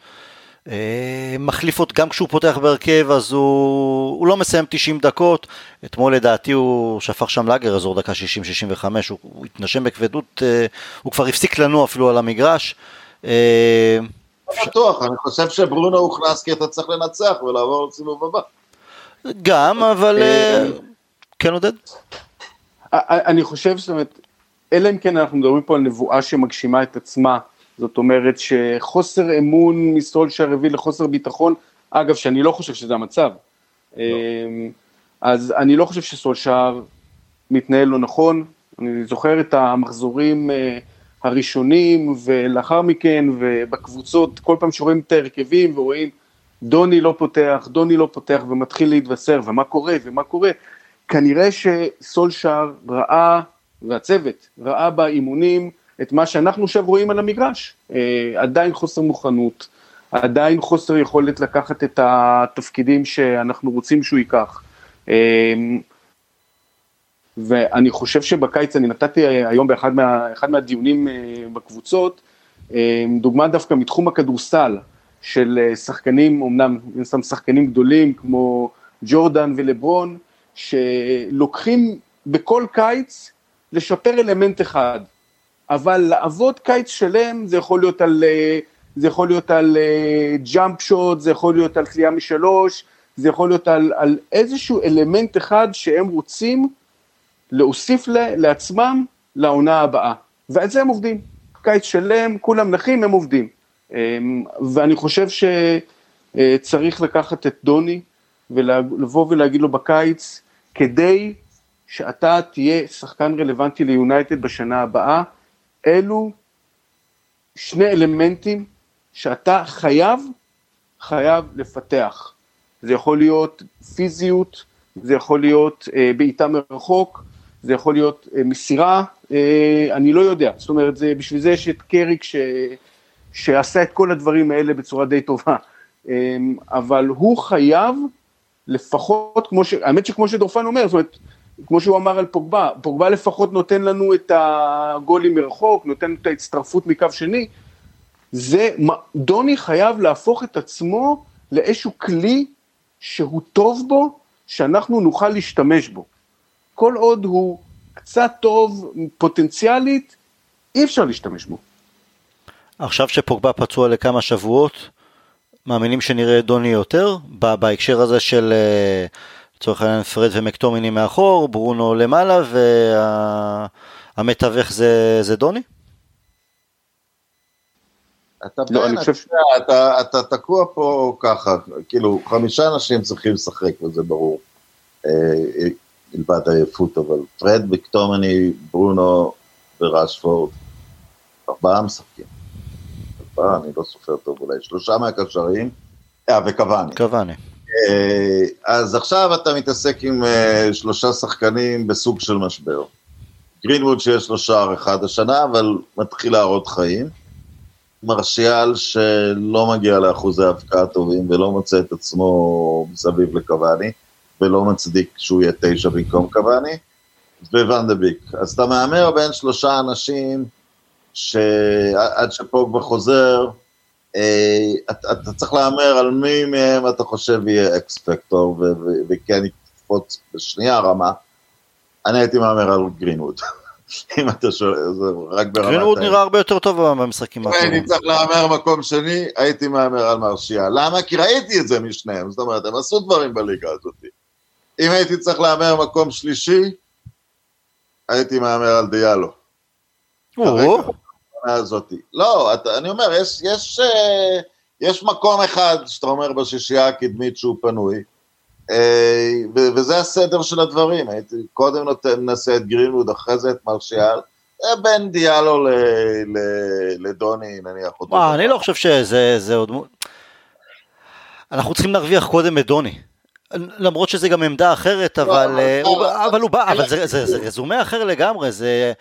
אה, מחליף אותו, גם כשהוא פותח בהרכב אז הוא, הוא לא מסיים 90 דקות, אתמול לדעתי הוא שפך שם לאגר אזור דקה 60-65, הוא, הוא התנשם בכבדות, אה, הוא כבר הפסיק לנוע אפילו על המגרש. בטוח, אני חושב שברונו הוכנס כי אתה צריך לנצח ולעבור לסיבוב הבא. גם, אבל... כן עודד? אני חושב, זאת אומרת, אלא אם כן אנחנו מדברים פה על נבואה שמגשימה את עצמה, זאת אומרת שחוסר אמון מסולשר הביא לחוסר ביטחון, אגב שאני לא חושב שזה המצב, לא. אמ, אז אני לא חושב שסולשר מתנהל לא נכון, אני זוכר את המחזורים אה, הראשונים ולאחר מכן ובקבוצות כל פעם שרואים את ההרכבים ורואים דוני לא פותח, דוני לא פותח ומתחיל להתבשר ומה קורה ומה קורה, כנראה שסולשר ראה והצוות ראה באימונים את מה שאנחנו עכשיו רואים על המגרש, אה, עדיין חוסר מוכנות, עדיין חוסר יכולת לקחת את התפקידים שאנחנו רוצים שהוא ייקח. אה, ואני חושב שבקיץ, אני נתתי היום באחד מה, מהדיונים אה, בקבוצות, דוגמה דווקא מתחום הכדורסל, של שחקנים, אמנם שם שחקנים גדולים כמו ג'ורדן ולברון, שלוקחים בכל קיץ לשפר אלמנט אחד, אבל לעבוד קיץ שלם זה יכול להיות על, זה יכול להיות על ג'אמפ שוט, זה יכול להיות על תלייה משלוש, זה יכול להיות על, על איזשהו אלמנט אחד שהם רוצים להוסיף לעצמם לעונה הבאה, ועל זה הם עובדים. קיץ שלם, כולם נחים, הם עובדים. אמ, ואני חושב שצריך לקחת את דוני ולבוא ולהגיד לו בקיץ, כדי שאתה תהיה שחקן רלוונטי ליונייטד בשנה הבאה, אלו שני אלמנטים שאתה חייב, חייב לפתח. זה יכול להיות פיזיות, זה יכול להיות אה, בעיטה מרחוק, זה יכול להיות אה, מסירה, אה, אני לא יודע, זאת אומרת, זה, בשביל זה יש את קריק ש, שעשה את כל הדברים האלה בצורה די טובה, אה, אבל הוא חייב לפחות, כמו ש... האמת שכמו שדורפן אומר, זאת אומרת, כמו שהוא אמר על פוגבה, פוגבה לפחות נותן לנו את הגולים מרחוק, נותן את ההצטרפות מקו שני, זה, דוני חייב להפוך את עצמו לאיזשהו כלי שהוא טוב בו, שאנחנו נוכל להשתמש בו. כל עוד הוא קצת טוב פוטנציאלית, אי אפשר להשתמש בו. עכשיו שפוגבה פצוע לכמה שבועות, מאמינים שנראה את דוני יותר, בהקשר הזה של אה, לצורך העניין פרד ומקטומיני מאחור, ברונו למעלה והמתווך זה, זה דוני? אתה, לא, אני חושב... אתה, אתה תקוע פה ככה, כאילו חמישה אנשים צריכים לשחק וזה ברור, אה, מלבד עייפות, אבל פרד, מקטומני, ברונו ורשפורד, ארבעה משחקים. ארבעה, אני לא סופר טוב אולי, שלושה מהקשרים, אה, וקוואני. קוואני. אה, אז עכשיו אתה מתעסק עם אה, שלושה שחקנים בסוג של משבר. גרינווד שיש לו שער אחד השנה, אבל מתחיל להראות חיים. מרשיאל שלא מגיע לאחוזי הבקעה טובים ולא מוצא את עצמו מסביב לקוואני, ולא מצדיק שהוא יהיה תשע במקום קוואני, וואנדביק. אז אתה מהמר בין שלושה אנשים שעד שפוגבה חוזר, אה, אתה, אתה צריך להמר על מי מהם אתה חושב יהיה אקס פקטור וכן יקפוץ בשנייה רמה. אני הייתי מהמר על גרינווד. אם אתה שואל, זה רק ברמת... גרינווד נראה הרבה יותר טוב במשחקים האחרונים. הייתי צריך להמר מקום שני, הייתי מהמר על מרשיע. למה? כי ראיתי את זה משניהם, זאת אומרת, הם עשו דברים בליגה הזאת. אם הייתי צריך להמר מקום שלישי, הייתי מהמר על דיאלו. הזאתי. לא, אתה, אני אומר, יש, יש, אה, יש מקום אחד שאתה אומר בשישייה הקדמית שהוא פנוי, אה, וזה הסדר של הדברים, הייתי קודם נותן, נעשה את גרינווד, אחרי זה את מרשיאל, בין דיאלו ל, ל, לדוני, נניח. מה, אני לא חושב שזה עוד... אנחנו צריכים להרוויח קודם את דוני. למרות שזה גם עמדה אחרת, לא, אבל, אה, הוא, אבל הוא בא, אבל זה, רזומה אחר לגמרי, זה...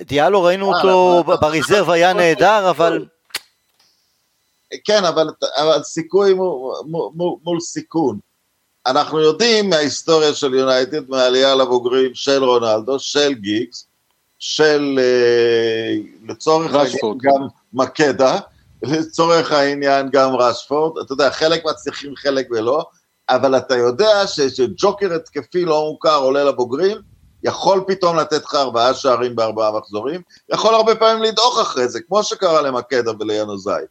דיאלו ראינו אותו בריזרב היה נהדר, אבל... כן, אבל, אבל סיכוי מול, מול, מול סיכון. אנחנו יודעים מההיסטוריה של יונייטד, מהעלייה לבוגרים של רונלדו, של גיגס, של אה, לצורך העניין גם מקדה, לצורך העניין גם רשפורד, אתה יודע, חלק מצליחים, חלק ולא, אבל אתה יודע שג'וקר התקפי לא מוכר עולה לבוגרים, יכול פתאום לתת לך ארבעה שערים בארבעה מחזורים, יכול הרבה פעמים לדעוך אחרי זה, כמו שקרה למקדה ולינוזאי.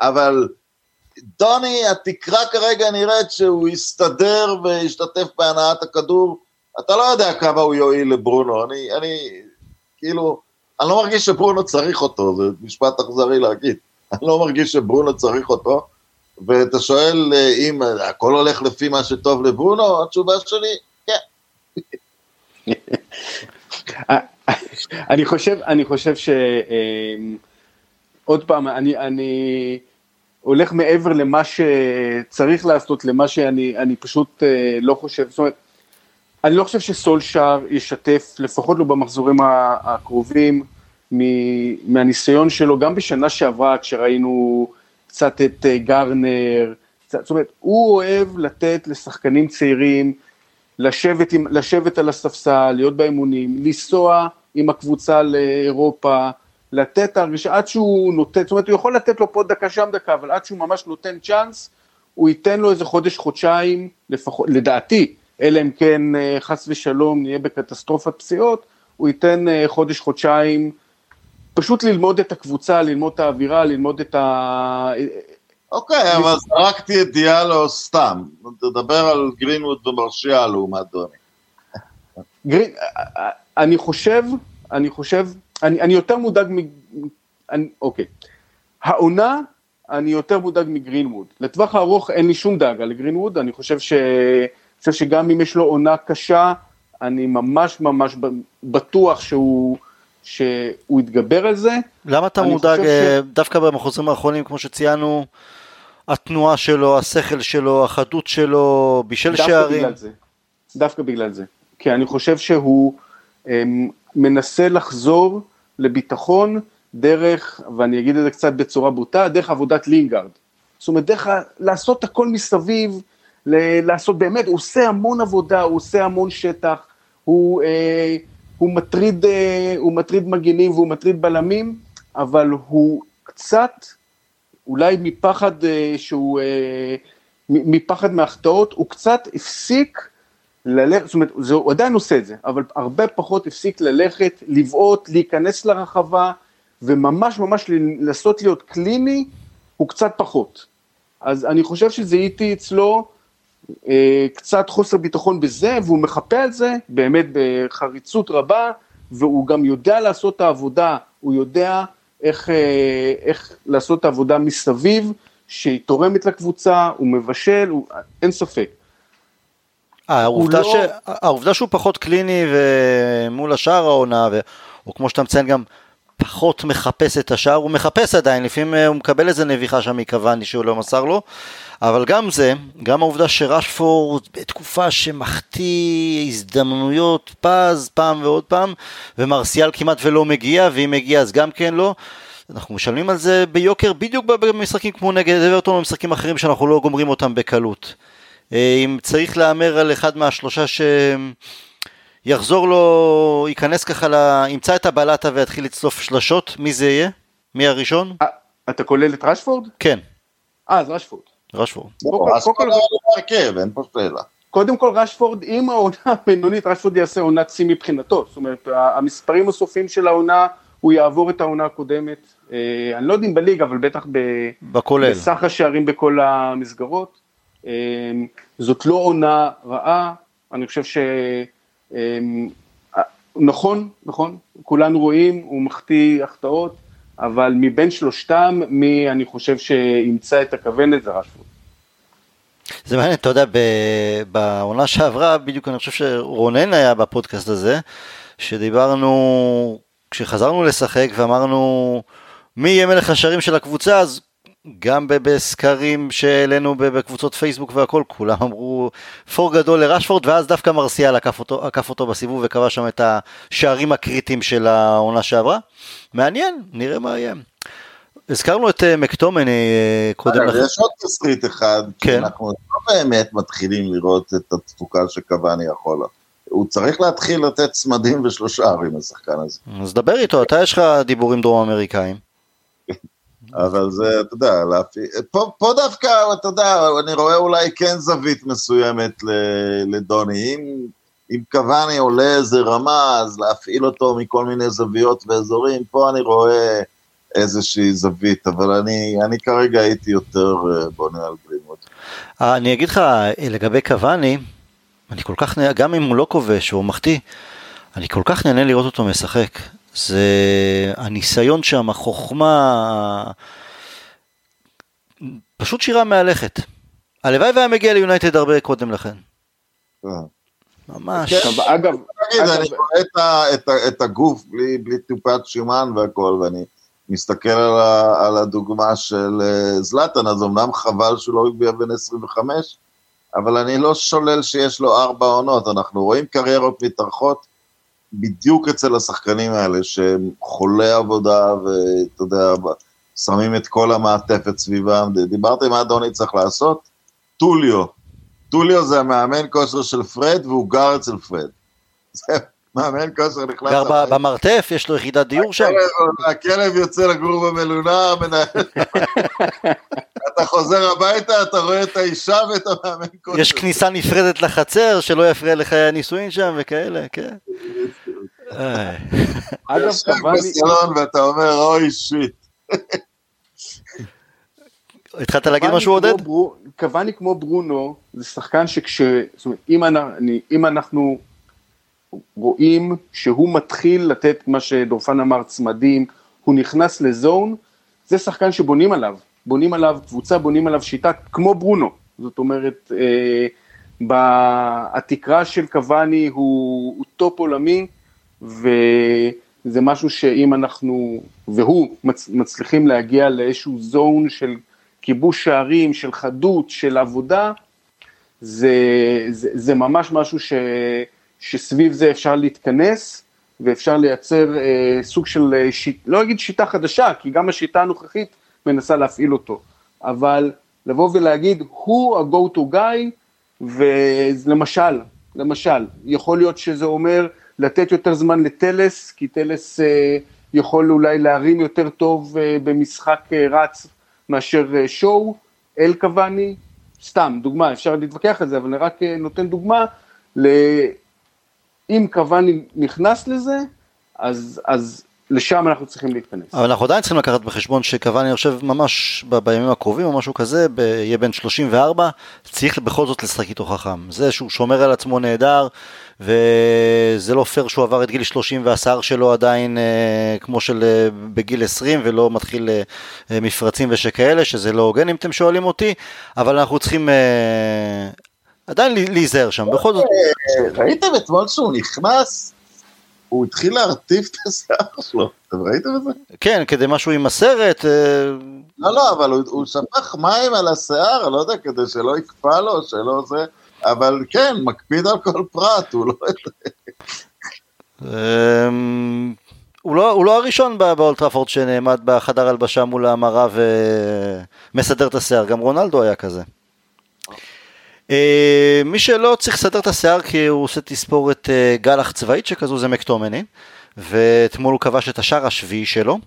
אבל דוני, התקרה כרגע נראית שהוא יסתדר וישתתף בהנעת הכדור, אתה לא יודע כמה הוא יועיל לברונו, אני, אני, כאילו, אני לא מרגיש שברונו צריך אותו, זה משפט אכזרי להגיד, אני לא מרגיש שברונו צריך אותו, ואתה שואל אה, אם הכל הולך לפי מה שטוב לברונו, התשובה שלי, כן. אני חושב, אני חושב ש... אה, עוד פעם, אני, אני הולך מעבר למה שצריך לעשות, למה שאני אני פשוט אה, לא חושב, זאת אומרת, אני לא חושב שסולשאר ישתף, לפחות לא במחזורים הקרובים, מהניסיון שלו, גם בשנה שעברה, כשראינו קצת את אה, גרנר, זאת אומרת, הוא אוהב לתת לשחקנים צעירים, לשבת, עם, לשבת על הספסל, להיות באימונים, לנסוע עם הקבוצה לאירופה, לתת הרגשה, עד שהוא נותן, זאת אומרת, הוא יכול לתת לו פה דקה שם דקה, אבל עד שהוא ממש נותן צ'אנס, הוא ייתן לו איזה חודש, חודשיים, לפחות, לדעתי, אלא אם כן אה, חס ושלום נהיה בקטסטרופת פציעות, הוא ייתן אה, חודש, חודשיים, פשוט ללמוד את הקבוצה, ללמוד את האווירה, ללמוד את ה... אוקיי, אבל זרקתי את דיאלו סתם. תדבר על גרינווד ומרשיאל לעומת דוני. אני חושב, אני חושב, אני, אני יותר מודאג מ... אני, אוקיי. העונה, אני יותר מודאג מגרינווד. לטווח הארוך אין לי שום דאגה לגרינווד, אני חושב, ש... חושב שגם אם יש לו עונה קשה, אני ממש ממש בטוח שהוא, שהוא יתגבר על זה. למה אתה מודאג, ש... דווקא במחוזים האחרונים, כמו שציינו, התנועה שלו, השכל שלו, החדות שלו, בישל דווקא שערים? בגלל זה. דווקא בגלל זה. כי אני חושב שהוא הם, מנסה לחזור לביטחון דרך, ואני אגיד את זה קצת בצורה בוטה, דרך עבודת לינגארד. זאת אומרת, דרך לעשות הכל מסביב, לעשות באמת, הוא עושה המון עבודה, הוא עושה המון שטח, הוא, אה, הוא, מטריד, אה, הוא מטריד מגינים והוא מטריד בלמים, אבל הוא קצת, אולי מפחד אה, שהוא, אה, מפחד מהחטאות, הוא קצת הפסיק ללכת, זאת אומרת, זה, הוא עדיין עושה את זה, אבל הרבה פחות הפסיק ללכת, לבעוט, להיכנס לרחבה, וממש ממש לנסות להיות קליני, הוא קצת פחות. אז אני חושב שזה איתי אצלו קצת חוסר ביטחון בזה, והוא מחפה על זה באמת בחריצות רבה, והוא גם יודע לעשות את העבודה, הוא יודע איך, אה, איך לעשות את העבודה מסביב, שהיא תורמת לקבוצה, הוא מבשל, הוא, אין ספק. העובדה, לא... ש... העובדה שהוא פחות קליני ומול השאר העונה, ו... או כמו שאתה מציין גם פחות מחפש את השער, הוא מחפש עדיין, לפעמים אה, הוא מקבל איזה נביחה שם מקוואני שהוא לא מסר לו, אבל גם זה, גם העובדה שרשפורד בתקופה שמחטיא הזדמנויות פז פעם ועוד פעם, ומרסיאל כמעט ולא מגיע, ואם מגיע אז גם כן לא. אנחנו משלמים על זה ביוקר בדיוק במשחקים כמו נגד אברטון או במשחקים אחרים שאנחנו לא גומרים אותם בקלות. אה, אם צריך להמר על אחד מהשלושה שיחזור לו, ייכנס ככה, לה, ימצא את הבלטה ויתחיל לצלוף שלשות, מי זה יהיה? מי הראשון? אה, אתה כולל את רשפורד? כן. אה, אז רשפורד. רשפורד. קודם כל רשפורד, אם העונה הבינונית, רשפורד יעשה עונת שיא מבחינתו, זאת אומרת, המספרים הסופיים של העונה, הוא יעבור את העונה הקודמת, אה, אני לא יודע אם בליגה, אבל בטח בכולל. בסך השערים בכל המסגרות. אמ, זאת לא עונה רעה, אני חושב ש... אמ, נכון, נכון, כולנו רואים, הוא מחטיא החטאות, אבל מבין שלושתם, מי אני חושב שימצא את הכוונת זה רשפורד. זה מעניין, אתה יודע, בעונה שעברה, בדיוק אני חושב שרונן היה בפודקאסט הזה, שדיברנו, כשחזרנו לשחק ואמרנו מי יהיה מלך השערים של הקבוצה, אז גם בסקרים שהעלינו בקבוצות פייסבוק והכל, כולם אמרו פור גדול לרשפורד, ואז דווקא מרסיאל עקף אותו, עקף אותו בסיבוב וקבע שם את השערים הקריטיים של העונה שעברה. מעניין, נראה מה יהיה. הזכרנו את אה, מקטומני אה, קודם לכן. יש עוד תסריט אחד, כן. אנחנו לא באמת מתחילים לראות את התפוקה שקוואני יכול. הוא צריך להתחיל לתת צמדים ושלושה ערים לשחקן הזה. אז דבר איתו, אתה יש לך דיבורים דרום אמריקאים. אבל זה, אתה יודע, להפעיל, פה, פה דווקא, אתה יודע, אני רואה אולי כן זווית מסוימת לדוני, אם, אם קוואני עולה איזה רמה, אז להפעיל אותו מכל מיני זוויות ואזורים, פה אני רואה איזושהי זווית, אבל אני, אני כרגע הייתי יותר אה, בונה על גלימות. אה, אני אגיד לך, לגבי קוואני, אני כל כך, גם אם הוא לא כובש, הוא מחטיא, אני כל כך נהנה לראות אותו משחק. זה הניסיון שם, החוכמה, פשוט שירה מהלכת. הלוואי והיה מגיע ליונייטד הרבה קודם לכן. ממש. כן, אגב, אני רואה את הגוף בלי טיפת שומן והכל, ואני מסתכל על הדוגמה של אה, זלאטן, אז אמנם חבל שהוא לא הגיע בן 25, אבל אני לא שולל שיש לו ארבע עונות, אנחנו רואים קריירות מתארכות, בדיוק אצל השחקנים האלה, שהם חולי עבודה, ואתה יודע, שמים את כל המעטפת סביבם. דיברתם מה אדוני צריך לעשות? טוליו. טוליו זה המאמן כושר של פרד, והוא גר אצל פרד. מאמן כושר נכנס... גר במרתף, יש לו יחידת דיור שם. הכלב יוצא לגור במלונה, אתה חוזר הביתה, אתה רואה את האישה ואת המאמן כושר. יש כניסה נפרדת לחצר, שלא יפריע לחיי הנישואין שם וכאלה, כן. אגב, קבעני... בסלון ואתה אומר, אוי שיט. התחלת להגיד משהו עודד? קוואני כמו ברונו, זה שחקן שכש... זאת אומרת, אם אנחנו רואים שהוא מתחיל לתת מה שדורפן אמר, צמדים, הוא נכנס ל zone, זה שחקן שבונים עליו, בונים עליו קבוצה, בונים עליו שיטה, כמו ברונו. זאת אומרת, אה, התקרה של קוואני הוא, הוא top עולמי, וזה משהו שאם אנחנו, והוא, מצ, מצליחים להגיע לאיזשהו zone של כיבוש שערים, של חדות, של עבודה, זה, זה, זה ממש משהו ש, שסביב זה אפשר להתכנס ואפשר לייצר אה, סוג של, אה, שיט, לא אגיד שיטה חדשה, כי גם השיטה הנוכחית מנסה להפעיל אותו, אבל לבוא ולהגיד, הוא ה-go to guy, ולמשל, למשל, יכול להיות שזה אומר לתת יותר זמן לטלס, כי טלס אה, יכול אולי להרים יותר טוב אה, במשחק אה, רץ מאשר שואו, אל קוואני, סתם, דוגמה, אפשר להתווכח על זה, אבל אני רק נותן דוגמה, אם קוואני נכנס לזה, אז, אז לשם אנחנו צריכים להתכנס. אבל אנחנו עדיין צריכים לקחת בחשבון שקוואני, אני חושב, ממש ב- בימים הקרובים או משהו כזה, ב- יהיה בן 34, צריך בכל זאת לשחק איתו חכם. זה שהוא שומר על עצמו נהדר, וזה לא פייר שהוא עבר את גיל 30 והשיער שלו עדיין אה, כמו של אה, בגיל 20 ולא מתחיל אה, מפרצים ושכאלה, שזה לא הוגן אם אתם שואלים אותי, אבל אנחנו צריכים עדיין להיזהר שם, בכל זאת. ראיתם אתמול שהוא נכנס? הוא התחיל להרטיב את השיער שלו, אתם ראיתם את זה? כן, כדי משהו עם הסרט. לא, לא, אבל הוא, הוא שפך מים על השיער, לא יודע, כדי שלא יקפא לו, שלא זה, אבל כן, מקפיד על כל פרט, הוא לא... אמ, הוא לא, הוא לא הראשון באולטראפורד שנעמד בחדר הלבשה מול המראה ומסדר את השיער, גם רונלדו היה כזה. Uh, מי שלא צריך לסדר את השיער כי הוא עושה תספורת uh, גלח צבאית שכזו זה מקטומני ואתמול הוא כבש את השער השביעי שלו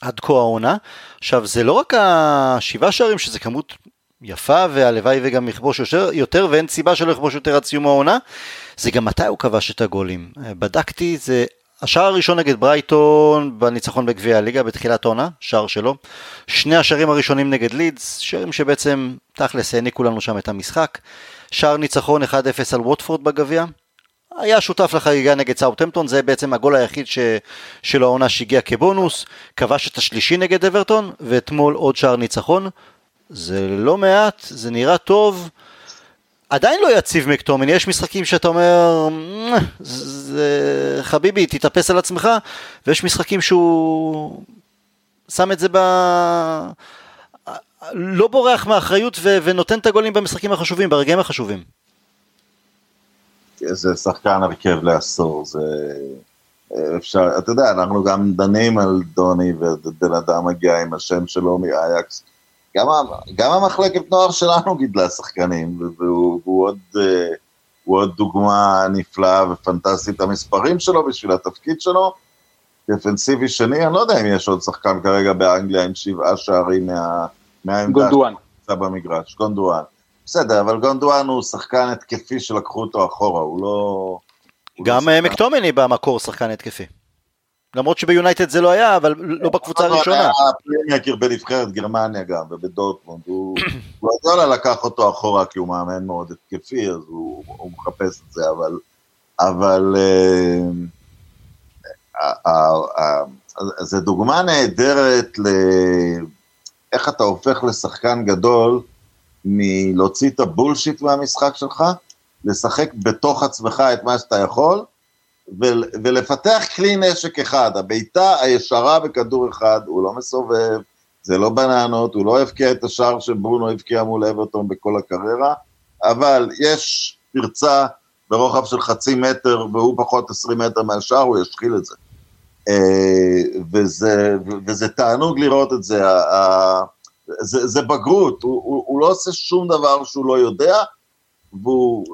עד כה העונה. עכשיו זה לא רק השבעה שערים שזה כמות יפה והלוואי וגם יכבוש יותר, ואין סיבה שלא יכבוש יותר עד סיום העונה זה גם מתי הוא כבש את הגולים. Uh, בדקתי זה השער הראשון נגד ברייטון בניצחון בגביע הליגה בתחילת עונה, שער שלו. שני השערים הראשונים נגד לידס, שערים שבעצם תכלס העניקו לנו שם את המשחק. שער ניצחון 1-0 על ווטפורד בגביע. היה שותף לחגיגה נגד סאוטהמפטון, זה בעצם הגול היחיד ש... של העונה שהגיע כבונוס. כבש את השלישי נגד אברטון, ואתמול עוד שער ניצחון. זה לא מעט, זה נראה טוב. עדיין לא יציב מקטומני, יש משחקים שאתה אומר, זה, חביבי, תתאפס על עצמך, ויש משחקים שהוא שם את זה ב... לא בורח מאחריות ו... ונותן את הגולים במשחקים החשובים, ברגעים החשובים. זה שחקן הרכב לעשור, זה אפשר, אתה יודע, אנחנו גם דנים על דוני ובן אדם מגיע עם השם שלו מאייקס, גם, גם המחלקת נוער שלנו גידלה שחקנים, והוא, והוא עוד, אה, הוא עוד דוגמה נפלאה ופנטסטית המספרים שלו בשביל התפקיד שלו. דפנסיבי שני, אני לא יודע אם יש עוד שחקן כרגע באנגליה עם שבעה שערים מה, מהעמדה גונדואן. שנמצא במגרש, גונדואן. בסדר, אבל גונדואן הוא שחקן התקפי שלקחו אותו אחורה, הוא לא... גם לא מקטומני במקור שחקן התקפי. למרות שביונייטד זה לא היה, אבל לא בקבוצה הראשונה. היה playmaker בנבחרת גרמניה גם, ובדורטמונד. גוארדיולה לקח אותו אחורה כי הוא מאמן מאוד התקפי, אז הוא, הוא מחפש את זה, אבל... אבל... זו דוגמה נהדרת לאיך אתה הופך לשחקן גדול מלהוציא את ה bullshit מהמשחק שלך, לשחק בתוך עצמך את מה שאתה יכול, ולפתח כלי נשק אחד, הבעיטה הישרה בכדור אחד, הוא לא מסובב, זה לא בננות, הוא לא הבקיע את השער שברונו הבקיע מול אברטון בכל הקריירה, אבל יש פרצה ברוחב של חצי מטר והוא פחות עשרים מטר מהשער, הוא ישחיל את זה. אה, וזה, וזה תענוג לראות את זה, זה, זה בגרות, הוא, הוא, הוא לא עושה שום דבר שהוא לא יודע, והוא,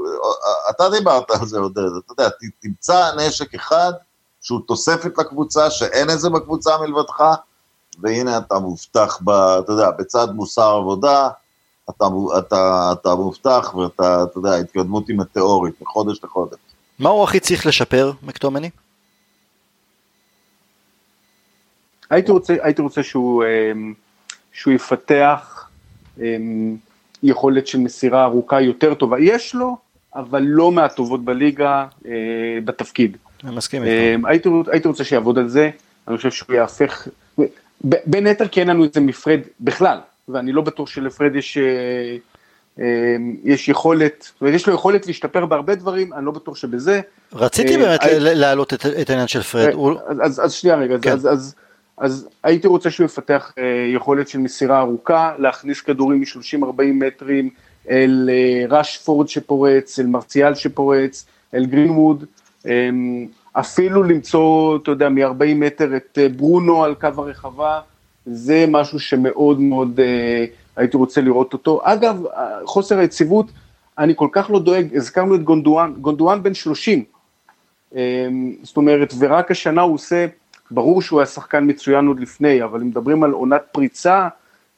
אתה דיברת על זה עודד, אתה יודע, תמצא נשק אחד שהוא תוספת לקבוצה, שאין את זה בקבוצה מלבדך, והנה אתה מובטח, ב, אתה יודע, בצד מוסר עבודה, אתה, אתה, אתה מובטח ואתה, אתה יודע, התקדמות עם התיאורית, מחודש לחודש. מה הוא הכי צריך לשפר, מקטומני? הייתי רוצה, הייתי רוצה שהוא, אמ, שהוא יפתח אמ, יכולת של מסירה ארוכה יותר טובה. יש לו, אבל לא מהטובות בליגה אה, בתפקיד. אני מסכים איתך. אמ, הייתי, הייתי רוצה שיעבוד על זה, אני חושב שהוא יהפך, בין היתר כי אין לנו את זה מפרד בכלל, ואני לא בטוח שלפרד יש, אה, יש יכולת, זאת אומרת, יש לו יכולת להשתפר בהרבה דברים, אני לא בטוח שבזה. רציתי אה, באמת להעלות את העניין של פרד. אז, אז שנייה רגע, כן. אז, אז, אז הייתי רוצה שהוא יפתח אה, יכולת של מסירה ארוכה, להכניס כדורים מ-30-40 מטרים אל אה, רשפורד שפורץ, אל מרציאל שפורץ, אל גרינווד, אה, אפילו למצוא, אתה יודע, מ-40 מטר את אה, ברונו על קו הרחבה, זה משהו שמאוד מאוד הייתי רוצה לראות אותו. אגב, חוסר היציבות, אני כל כך לא דואג, הזכרנו את גונדואן, גונדואן בן 30, אה, זאת אומרת, ורק השנה הוא עושה ברור שהוא היה שחקן מצוין עוד לפני, אבל אם מדברים על עונת פריצה,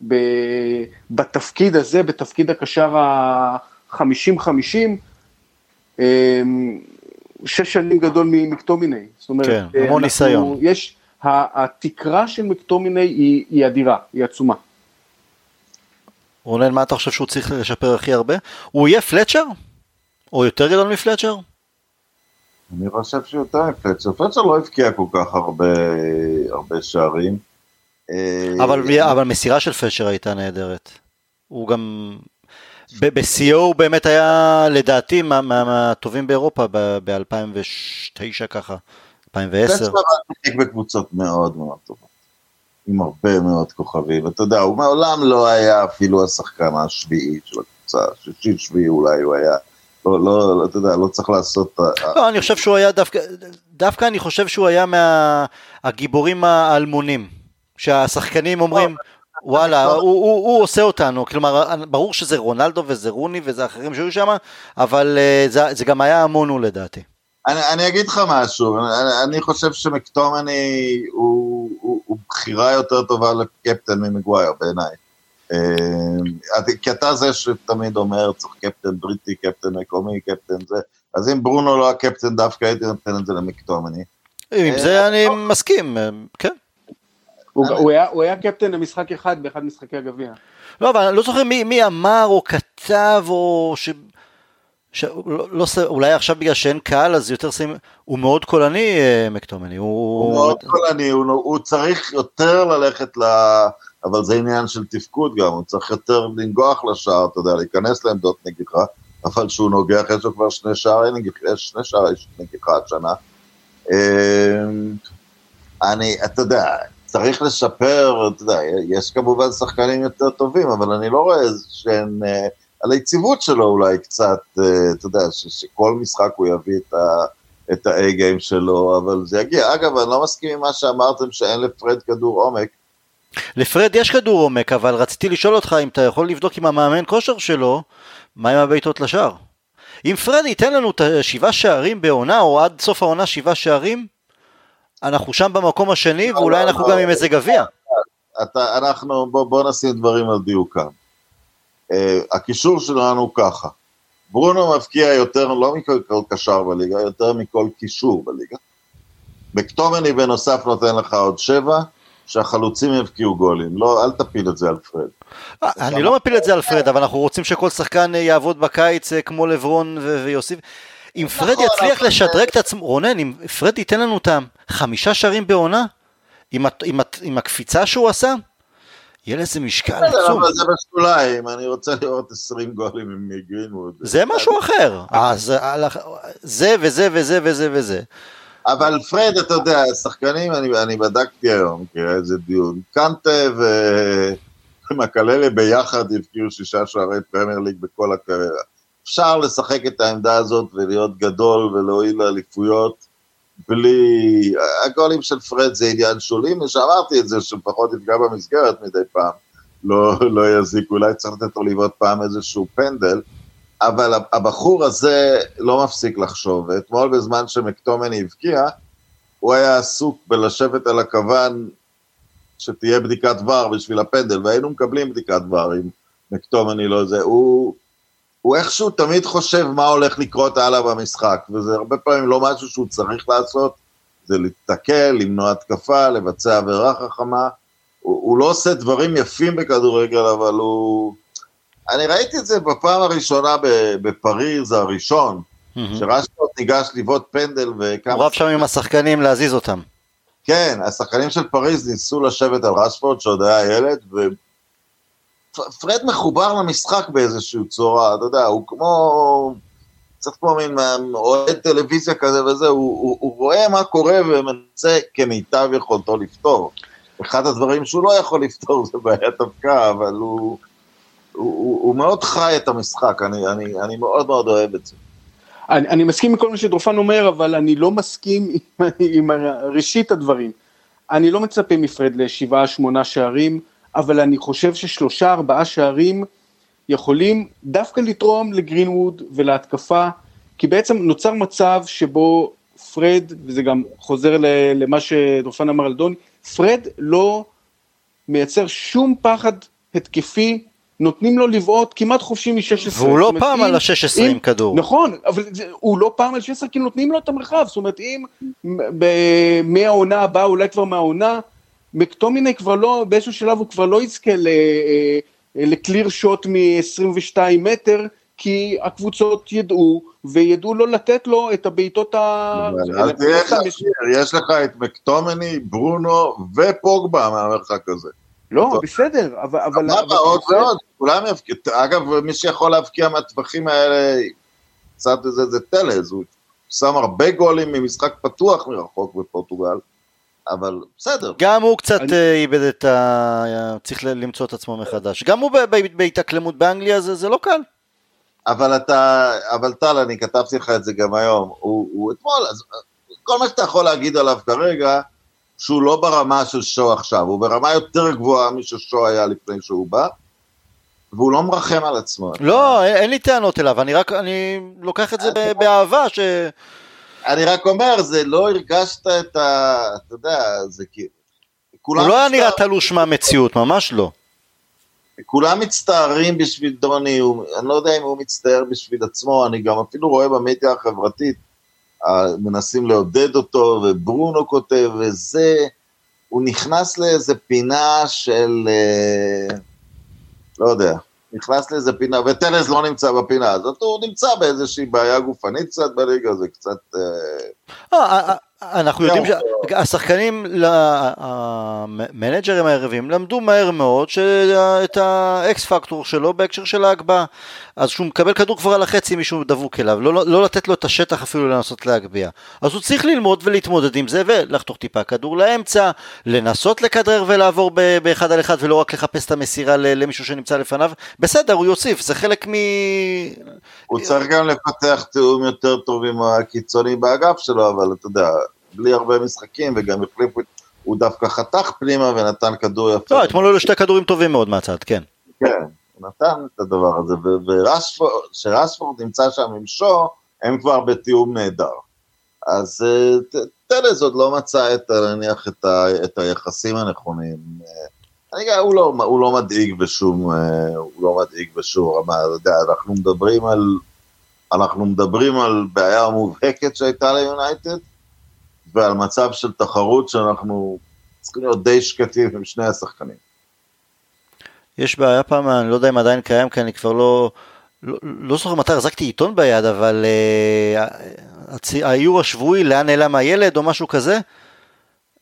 ב, בתפקיד הזה, בתפקיד הקשר ה-50-50, אמ, שש שנים גדול ממקטומיני. זאת אומרת, כן, המון אנחנו, ניסיון. יש, התקרה של מקטומיני היא, היא אדירה, היא עצומה. רונן, מה אתה חושב שהוא צריך לשפר הכי הרבה? הוא יהיה פלצ'ר? או יותר גדול מפלצ'ר? אני חושב שיותר מפצ'ר, פצ'ר לא הבקיע כל כך הרבה, הרבה שערים. אבל, אה, אבל מסירה של פצ'ר הייתה נהדרת. הוא גם, בשיאו הוא באמת היה לדעתי מהטובים מה, באירופה ב-2009 ככה, 2010. פצ'ר שיחק בקבוצות מאוד מאוד טובות, עם הרבה מאוד כוכבים, אתה יודע, הוא מעולם לא היה אפילו השחקן השביעי של הקבוצה, שישי שביעי אולי הוא היה. לא, לא, אתה יודע, לא צריך לעשות... לא, אני חושב שהוא היה דווקא, דווקא אני חושב שהוא היה מהגיבורים האלמונים, שהשחקנים אומרים, וואלה, הוא, הוא, הוא עושה אותנו, כלומר, ברור שזה רונלדו וזה רוני וזה אחרים שהיו שם, אבל אה, זה, זה גם היה המון לדעתי. אני, אני אגיד לך משהו, אני, אני חושב שמקטומני הוא, הוא, הוא בחירה יותר טובה לקפטן ממגווייר בעיניי. אה, כי אתה זה שתמיד אומר, צריך קפטן בריטי, קפטן מקומי, קפטן זה, אז אם ברונו לא הקפטן דווקא הייתי נותן את זה למקטומני. עם אה, זה אני מסכים, אה, כן. הוא היה קפטן למשחק אחד באחד משחקי הגביע. לא, אבל אני לא זוכר מי אמר או כתב או ש... ש... לא, לא, אולי עכשיו בגלל שאין קהל אז יותר שמים, הוא מאוד קולני מקטומני. הוא, הוא מאוד קולני, הוא, הוא צריך יותר ללכת ל... אבל זה עניין של תפקוד גם, הוא צריך יותר לנגוח לשער, אתה יודע, להיכנס לעמדות נגיחה, אבל כשהוא נוגח יש לו כבר שני שערי נגיחה, יש שני שערי נגיחה השנה. אמ, אני, אתה יודע, צריך לשפר, אתה יודע, יש כמובן שחקנים יותר טובים, אבל אני לא רואה שהן, אה, על היציבות שלו אולי קצת, אה, אתה יודע, שכל משחק הוא יביא את ה... את ה-A-game שלו, אבל זה יגיע. אגב, אני לא מסכים עם מה שאמרתם שאין לפרד כדור עומק. לפרד יש כדור עומק, אבל רציתי לשאול אותך אם אתה יכול לבדוק עם המאמן כושר שלו, מה עם הבעיטות לשער. אם פרד ייתן לנו את השבעה שערים בעונה, או עד סוף העונה שבעה שערים, אנחנו שם במקום השני, לא, ואולי לא, אנחנו לא, גם עם איזה גביע. אנחנו, בוא, בוא נשים דברים על דיוקם. Uh, הקישור שלנו ככה, ברונו מבקיע יותר, לא מכל קשר בליגה, יותר מכל קישור בליגה. מקטומני בנוסף נותן לך עוד שבע, שהחלוצים יבקיעו גולים, לא, אל תפיל את זה על פרד. אה, אני לא מפיל את זה על פרד, אבל אנחנו רוצים שכל שחקן אה, יעבוד בקיץ אה, כמו לברון ויוסיף. אם נכון, פרד יצליח לשדרג את עצמו, רונן, אם פרד ייתן לנו את החמישה שערים בעונה, עם הקפיצה שהוא עשה, יהיה לזה משקל עצום. זה בשוליים, אני רוצה לראות 20 גולים מגרינווד. זה משהו אחר. זה וזה וזה וזה וזה. אבל פרד, אתה יודע, שחקנים, אני, אני בדקתי היום, כי היה איזה דיון, קנטה ומקללה ביחד הבקיעו שישה שערי פרמייר ליג בכל הקריירה. אפשר לשחק את העמדה הזאת ולהיות גדול ולהועיל לאליפויות בלי... הגולים של פרד זה עניין שולי, ושאמרתי את זה, שפחות יפגע במסגרת מדי פעם, לא, לא יזיק, אולי צריך לתת לו לבעוט פעם איזשהו פנדל, אבל הבחור הזה לא מפסיק לחשוב, ואתמול בזמן שמקטומני הבקיע, הוא היה עסוק בלשבת על הכוון שתהיה בדיקת ור בשביל הפנדל, והיינו מקבלים בדיקת ור אם מקטומני לא זה. הוא, הוא איכשהו תמיד חושב מה הולך לקרות הלאה במשחק, וזה הרבה פעמים לא משהו שהוא צריך לעשות, זה להתקל, למנוע התקפה, לבצע עבירה חכמה. הוא, הוא לא עושה דברים יפים בכדורגל, אבל הוא... אני ראיתי את זה בפעם הראשונה בפריז הראשון, mm-hmm. שרשפורד ניגש לבעוט פנדל וכמה... הוא רב שם עם השחקנים להזיז אותם. כן, השחקנים של פריז ניסו לשבת על רשפורד שעוד היה ילד, ופרד מחובר למשחק באיזושהי צורה, אתה יודע, הוא כמו... קצת כמו מין אוהד טלוויזיה כזה וזה, הוא, הוא, הוא רואה מה קורה ומנסה כמיטב יכולתו לפתור. אחד הדברים שהוא לא יכול לפתור זה בעיית אבקה, אבל הוא, הוא, הוא, מאוד חי את המשחק, אני, אני, אני מאוד מאוד אוהב את זה. אני, אני מסכים עם כל מה שדורפן אומר, אבל אני לא מסכים עם, עם ראשית הדברים. אני לא מצפה מפרד לשבעה, שמונה שערים, אבל אני חושב ששלושה, ארבעה שערים יכולים דווקא לתרום לגרינווד ולהתקפה, כי בעצם נוצר מצב שבו פרד, וזה גם חוזר למה שדורפן אמר על דוני, פרד לא מייצר שום פחד התקפי נותנים לו לבעוט כמעט חופשי מ-16. והוא לא פעם על ה-16 עם כדור. נכון, אבל זה, הוא לא פעם על 16 כי נותנים לו את המרחב, זאת אומרת אם מהעונה הבאה, אולי כבר מהעונה, מקטומיני כבר לא, באיזשהו שלב הוא כבר לא יזכה אה, לקליר שוט מ-22 מטר, כי הקבוצות ידעו, וידעו לא לתת לו את הבעיטות ה... אל תהיה חשיר, יש לך את מקטומני, ברונו ופוגבה מהמרחק הזה. לא, בסדר, אבל... אבל מה עוד ועוד, כולם יבקיעו, אגב, מי שיכול להבקיע מהטווחים האלה, קצת איזה זה טלז, הוא שם הרבה גולים ממשחק פתוח מרחוק בפורטוגל, אבל בסדר. גם הוא קצת אה, איבד את ה... צריך למצוא את עצמו מחדש. גם הוא בהתאקלמות באנגליה, זה לא קל. אבל אתה, אבל טל, אני כתבתי לך את זה גם היום, הוא אתמול, כל מה שאתה יכול להגיד עליו כרגע, שהוא לא ברמה של שו עכשיו, הוא ברמה יותר גבוהה מששו היה לפני שהוא בא, והוא לא מרחם על עצמו. לא, אין, אין לי טענות אליו, אני רק, אני לוקח את זה באהבה, ש... אני רק אומר, זה לא הרגשת את ה... אתה יודע, זה כאילו... הוא לא היה נראה תלוש מהמציאות, ממש לא. כולם מצטערים בשביל דוני, הוא, אני לא יודע אם הוא מצטער בשביל עצמו, אני גם אפילו רואה במדיה החברתית, מנסים לעודד אותו, וברונו כותב, וזה, הוא נכנס לאיזה פינה של, אה, לא יודע, נכנס לאיזה פינה, וטלס לא נמצא בפינה הזאת, הוא נמצא באיזושהי בעיה גופנית קצת בליגה, זה קצת... אנחנו יודעים שהשחקנים, המנג'רים הערבים, למדו מהר מאוד את האקס פקטור שלו בהקשר של ההגבהה. אז כשהוא מקבל כדור כבר על החצי מישהו דבוק אליו, לא, לא לתת לו את השטח אפילו לנסות להגביה. אז הוא צריך ללמוד ולהתמודד עם זה ולחתוך טיפה כדור לאמצע, לנסות לכדרר ולעבור באחד על אחד ולא רק לחפש את המסירה למישהו שנמצא לפניו. בסדר, הוא יוסיף, זה חלק מ... הוא צריך גם לפתח תיאום יותר טוב עם הקיצונים באגף שלו, אבל אתה יודע, בלי הרבה משחקים וגם החליפו, הוא דווקא חתך פנימה ונתן כדור יפה. לא, אתמול היו שתי כדורים טובים מאוד מהצד, כן. כן, הוא נתן את הדבר הזה, וכשרשפורד נמצא שם עם שו, הם כבר בתיאום נהדר. אז אה, טלז עוד לא מצא את, נניח, את, ה, את היחסים הנכונים. אני, הוא, לא, הוא לא מדאיג בשום, אה, הוא לא מדאיג בשום רמה, אתה יודע, אנחנו מדברים על, אנחנו מדברים על בעיה מובהקת שהייתה ליונייטד, ועל מצב של תחרות שאנחנו צריכים להיות די שקטים עם שני השחקנים. יש בעיה פעם, אני לא יודע אם עדיין קיים, כי אני כבר לא, לא, לא זוכר מתי החזקתי עיתון ביד, אבל אה, האיור השבועי, לאן נעלם הילד או משהו כזה,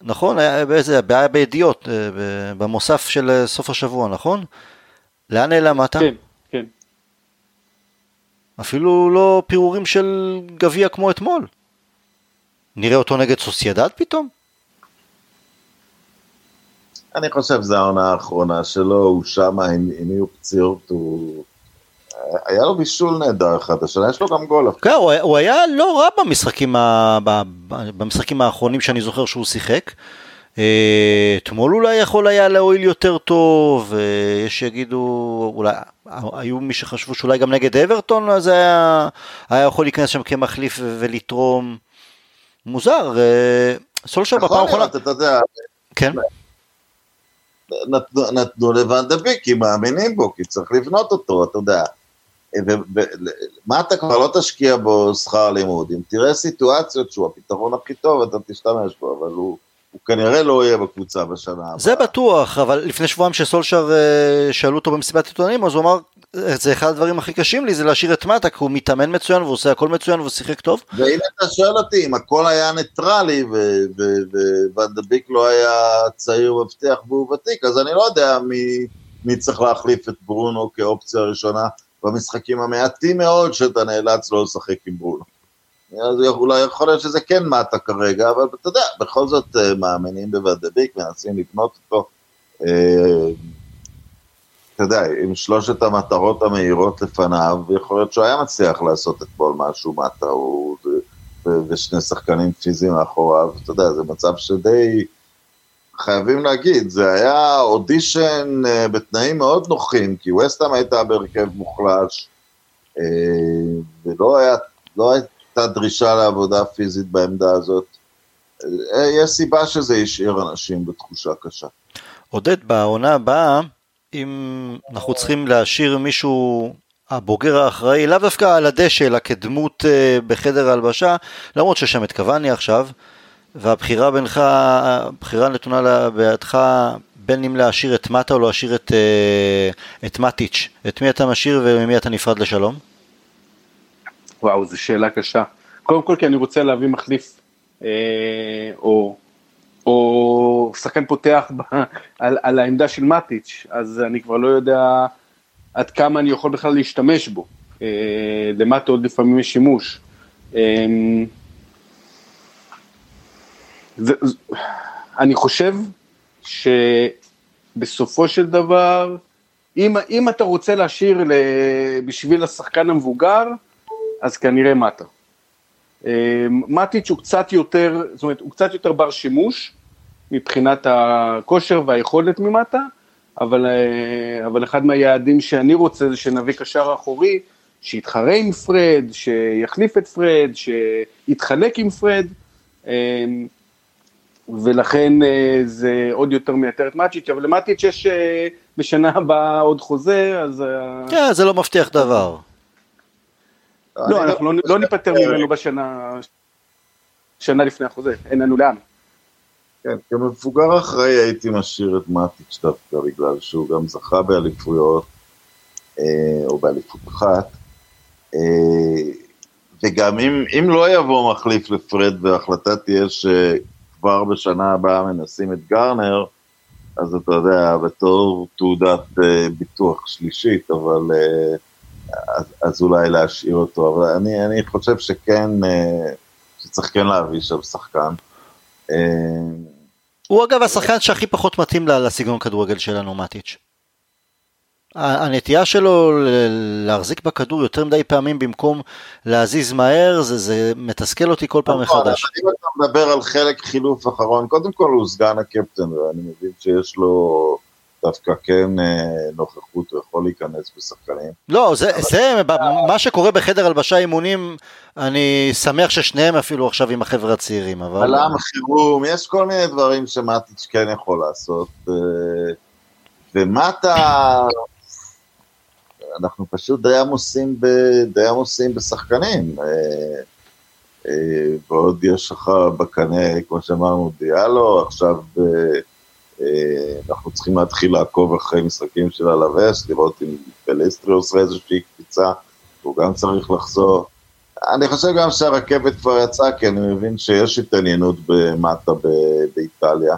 נכון? היה באיזה, בעיה בידיעות, אה, במוסף של אה, סוף השבוע, נכון? לאן נעלם אתה? כן, כן. אפילו לא פירורים של גביע כמו אתמול. נראה אותו נגד סוסיידד פתאום? אני חושב שזו העונה האחרונה שלו, הוא שם, הניעו פציעות, הוא... היה לו בישול נהדר אחד השנה, יש לו גם גול. כן, הוא, הוא היה לא רע במשחקים, ה... במשחקים האחרונים שאני זוכר שהוא שיחק. אה, אתמול אולי יכול היה להועיל יותר טוב, יש שיגידו, אולי, היו מי שחשבו שאולי גם נגד אברטון, אז היה, היה יכול להיכנס שם כמחליף ולתרום. מוזר, סולשר בפעם האחרונה... יכול להיות, אתה יודע. כן. נתנו, נתנו לוונדביק, כי מאמינים בו, כי צריך לבנות אותו, אתה יודע. מה אתה כבר לא תשקיע בו שכר לימוד? אם תראה סיטואציות שהוא הפתרון הכי טוב, אתה תשתמש בו, אבל הוא... הוא כנראה לא יהיה בקבוצה בשנה הבאה. זה בטוח, אבל לפני שבועיים שסולשר אה, שאלו אותו במסיבת עיתונאים, אז הוא אמר, זה אחד הדברים הכי קשים לי, זה להשאיר את מטה, כי הוא מתאמן מצוין והוא עושה הכל מצוין והוא שיחק טוב. ואם אתה שואל אותי, אם הכל היה ניטרלי וונדביק לא היה צעיר מבטיח והוא ותיק, אז אני לא יודע מי, מי צריך להחליף את ברונו כאופציה ראשונה במשחקים המעטים מאוד שאתה נאלץ לא לשחק עם ברונו. אז אולי יכול להיות שזה כן מטה כרגע, אבל אתה יודע, בכל זאת אה, מאמינים בוודביק, מנסים לבנות אותו. אה, אתה יודע, עם שלושת המטרות המהירות לפניו, יכול להיות שהוא היה מצליח לעשות אתמול משהו מטה, ושני שחקנים פיזיים מאחוריו, אתה יודע, זה מצב שדי, חייבים להגיד, זה היה אודישן אה, בתנאים מאוד נוחים, כי וסטאם הייתה בהרכב מוחלש, ולא היה, לא הייתה דרישה לעבודה פיזית בעמדה הזאת. אה, יש סיבה שזה השאיר אנשים בתחושה קשה. עודד, בעונה הבאה, אם אנחנו צריכים להשאיר מישהו הבוגר האחראי, לאו דווקא על הדשא, אלא כדמות אה, בחדר ההלבשה, למרות שיש שם עכשיו, והבחירה בינך, הבחירה נתונה בידך בין אם להשאיר את מטה או להשאיר את, אה, את מטיץ', את מי אתה משאיר וממי אתה נפרד לשלום? וואו, זו שאלה קשה. קודם כל כי אני רוצה להביא מחליף, אה, או, או שחקן פותח ב, על, על העמדה של מטיץ', אז אני כבר לא יודע עד כמה אני יכול בכלל להשתמש בו. אה, למטה עוד לפעמים יש שימוש. אה, אני חושב שבסופו של דבר, אם, אם אתה רוצה להשאיר בשביל השחקן המבוגר, אז כנראה מטה. מטיץ' הוא קצת יותר, זאת אומרת, הוא קצת יותר בר שימוש מבחינת הכושר והיכולת ממטה, אבל, אה, אבל אחד מהיעדים שאני רוצה זה שנביא קשר אחורי, שיתחרה עם פרד, שיחליף את פרד, שיתחלק עם פרד, אה, ולכן אה, זה עוד יותר מייתר את מאצ'יץ', אבל למטיץ' יש בשנה הבאה עוד חוזה, אז... כן, זה לא מבטיח דבר. לא, אנחנו לא, לא ניפטר ממנו בשנה, שנה לפני החוזה, אין לנו לאן. כן, כמבוגר אחראי הייתי משאיר את מאטיץ' דווקא, בגלל שהוא גם זכה באליפויות, אה, או באליפות אחת, אה, וגם אם, אם לא יבוא מחליף לפרד וההחלטה תהיה שכבר בשנה הבאה מנסים את גרנר, אז אתה יודע, בתור תעודת אה, ביטוח שלישית, אבל אז, אז אולי להשאיר אותו, אבל אני, אני חושב שכן, אה, שצריך כן להביא שם שחקן. אה, הוא אגב השחקן שהכי פחות מתאים לסגנון כדורגל שלנו, מטיץ'. הנטייה שלו להחזיק בכדור יותר מדי פעמים במקום להזיז מהר, זה, זה מתסכל אותי כל פעם מחדש. אם אתה מדבר על חלק חילוף אחרון, קודם כל הוא סגן הקפטן, ואני מבין שיש לו דווקא כן אה, נוכחות, הוא יכול להיכנס בשחקנים. לא, זה, זה מה שקורה בחדר הלבשה אימונים, אני שמח ששניהם אפילו עכשיו עם החבר'ה הצעירים, אבל... עלם חירום, יש כל מיני דברים שמטיץ' כן יכול לעשות, אה, ומטה, אנחנו פשוט די עמוסים, ב, די עמוסים בשחקנים. אה, ועוד יש לך בקנה, כמו שאמרנו, דיאלו, עכשיו אה, אנחנו צריכים להתחיל לעקוב אחרי משחקים של הלווס, לראות אם פלסטרי עושה איזושהי קפיצה, הוא גם צריך לחזור. אני חושב גם שהרכבת כבר יצאה, כי אני מבין שיש התעניינות במטה באיטליה.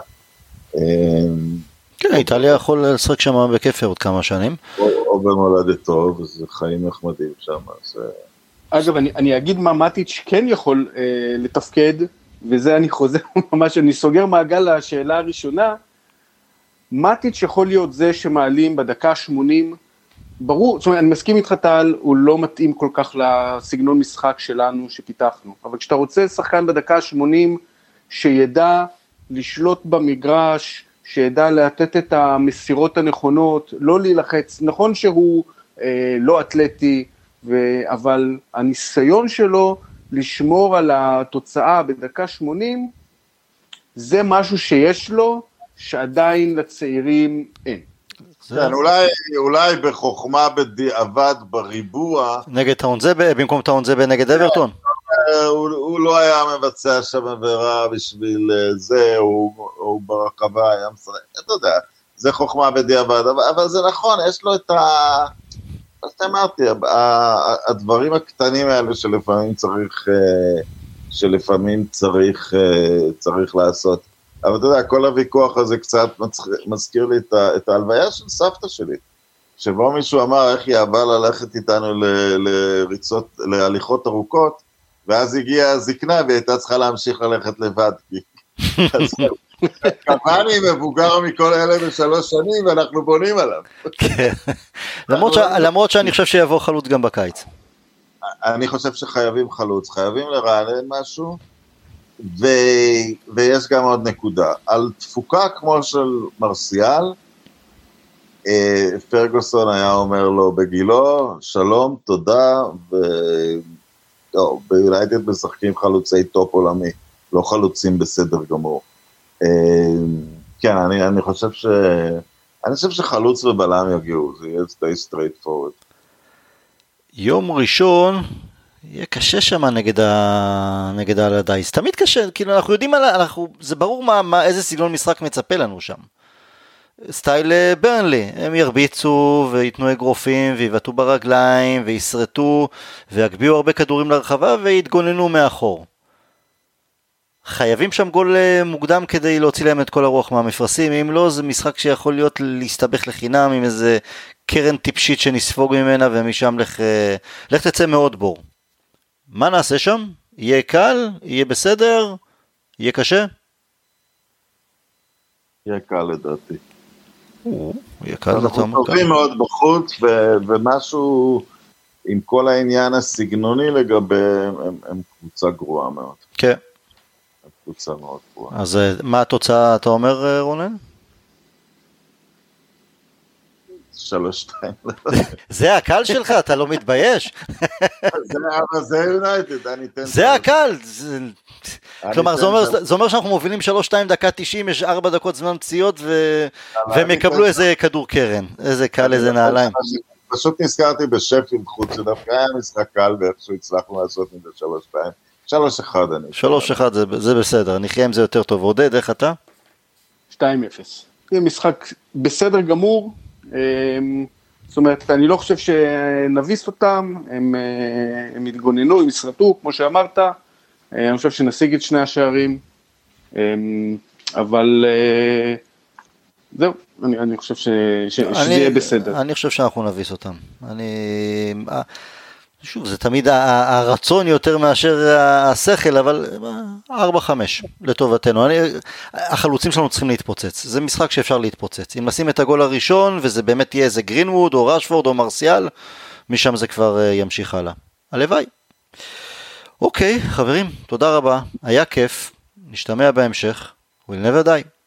כן, איטליה יכול לשחק שם בכיף עוד כמה שנים. או, במולדתו, וזה חיים נחמדים שם, אז... אה. אגב, אני, אני אגיד מה מטיץ' כן יכול אה, לתפקד, וזה אני חוזר ממש, אני סוגר מעגל לשאלה הראשונה, מטיץ' יכול להיות זה שמעלים בדקה 80, ברור, זאת אומרת, אני מסכים איתך טל, הוא לא מתאים כל כך לסגנון משחק שלנו שפיתחנו, אבל כשאתה רוצה שחקן בדקה 80 שידע לשלוט במגרש, שידע לתת את המסירות הנכונות, לא להילחץ. נכון שהוא אה, לא אתלטי, ו... אבל הניסיון שלו לשמור על התוצאה בדקה 80, זה משהו שיש לו, שעדיין לצעירים אין. כן, אולי, אולי בחוכמה בדיעבד בריבוע. נגד טאונזבה, במקום טאונזבה נגד אברטון? אה, הוא, הוא לא היה מבצע שם עבירה בשביל אה, זה, הוא, הוא ברחבה היה משחק, אתה יודע, זה חוכמה בדיעבד, אבל, אבל זה נכון, יש לו את ה... מה שאמרתי, הדברים הקטנים האלה שלפעמים צריך, אה, שלפעמים צריך, צריך לעשות. אבל אתה יודע, כל הוויכוח הזה קצת מזכיר לי את ההלוויה של סבתא שלי. שבו מישהו אמר איך היא אהבה ללכת איתנו לריצות, להליכות ארוכות, ואז הגיעה הזקנה והיא הייתה צריכה להמשיך ללכת לבד. קוואני מבוגר מכל אלה בשלוש שנים ואנחנו בונים עליו. כן. למרות שאני חושב שיבוא חלוץ גם בקיץ. אני חושב שחייבים חלוץ, חייבים לרענן משהו, ו... ויש גם עוד נקודה. על תפוקה כמו של מרסיאל, אה, פרגוסון היה אומר לו בגילו, שלום, תודה, ו... לא, ביונייטד משחקים חלוצי טופ עולמי, לא חלוצים בסדר גמור. אה, כן, אני, אני חושב ש... אני חושב שחלוץ ובלם יגיעו, זה יהיה די straight forward. יום ראשון יהיה קשה שם נגד, ה... נגד אלרדייס, תמיד קשה, כאילו אנחנו יודעים, על... אנחנו... זה ברור מה, מה, איזה סגנון משחק מצפה לנו שם. סטייל אה, ברנלי, הם ירביצו וייתנו אגרופים ויבעטו ברגליים וישרטו ויגביאו הרבה כדורים לרחבה ויתגוננו מאחור. חייבים שם גול אה, מוקדם כדי להוציא להם את כל הרוח מהמפרשים, אם לא זה משחק שיכול להיות להסתבך לחינם עם איזה קרן טיפשית שנספוג ממנה ומשם לך, אה, לך תצא מאוד בור. מה נעשה שם? יהיה קל? יהיה בסדר? יהיה קשה? יהיה קל לדעתי. יקר אנחנו טובים מאוד בחוץ, ומשהו עם כל העניין הסגנוני לגביהם, הם קבוצה גרועה מאוד. כן. קבוצה מאוד גרועה. אז אה, מה התוצאה, אתה אומר, אה, רונן? שלוש שתיים. זה הקל שלך, אתה לא מתבייש? זה יונייטד, אני אתן... זה הקל. כלומר, זה אומר שאנחנו מובילים שלוש שתיים דקה תשעים, יש ארבע דקות זמן פציעות, והם יקבלו איזה כדור קרן. איזה קל, איזה נעליים. פשוט נזכרתי בשפילד חוץ, שדווקא היה משחק קל, ואיכשהו הצלחנו לעשות מזה שלוש שתיים. שלוש אחד אני... שלוש אחד זה בסדר, נחיה עם זה יותר טוב. עודד, איך אתה? שתיים אפס. זה משחק בסדר גמור, זאת אומרת, אני לא חושב שנביס אותם, הם, אה, הם יתגוננו, הם יסרטו, כמו שאמרת, אה, אני חושב שנשיג את שני השערים, אמ, אבל אה, זהו, אני, אני חושב ש, ש, אני, שזה יהיה בסדר. אני חושב שאנחנו נביס אותם. אני... שוב, זה תמיד הרצון יותר מאשר השכל, אבל 4-5 לטובתנו. אני, החלוצים שלנו צריכים להתפוצץ, זה משחק שאפשר להתפוצץ. אם נשים את הגול הראשון, וזה באמת יהיה איזה גרינווד, או רשפורד, או מרסיאל, משם זה כבר אה, ימשיך הלאה. הלוואי. אוקיי, חברים, תודה רבה, היה כיף, נשתמע בהמשך, we'll never die.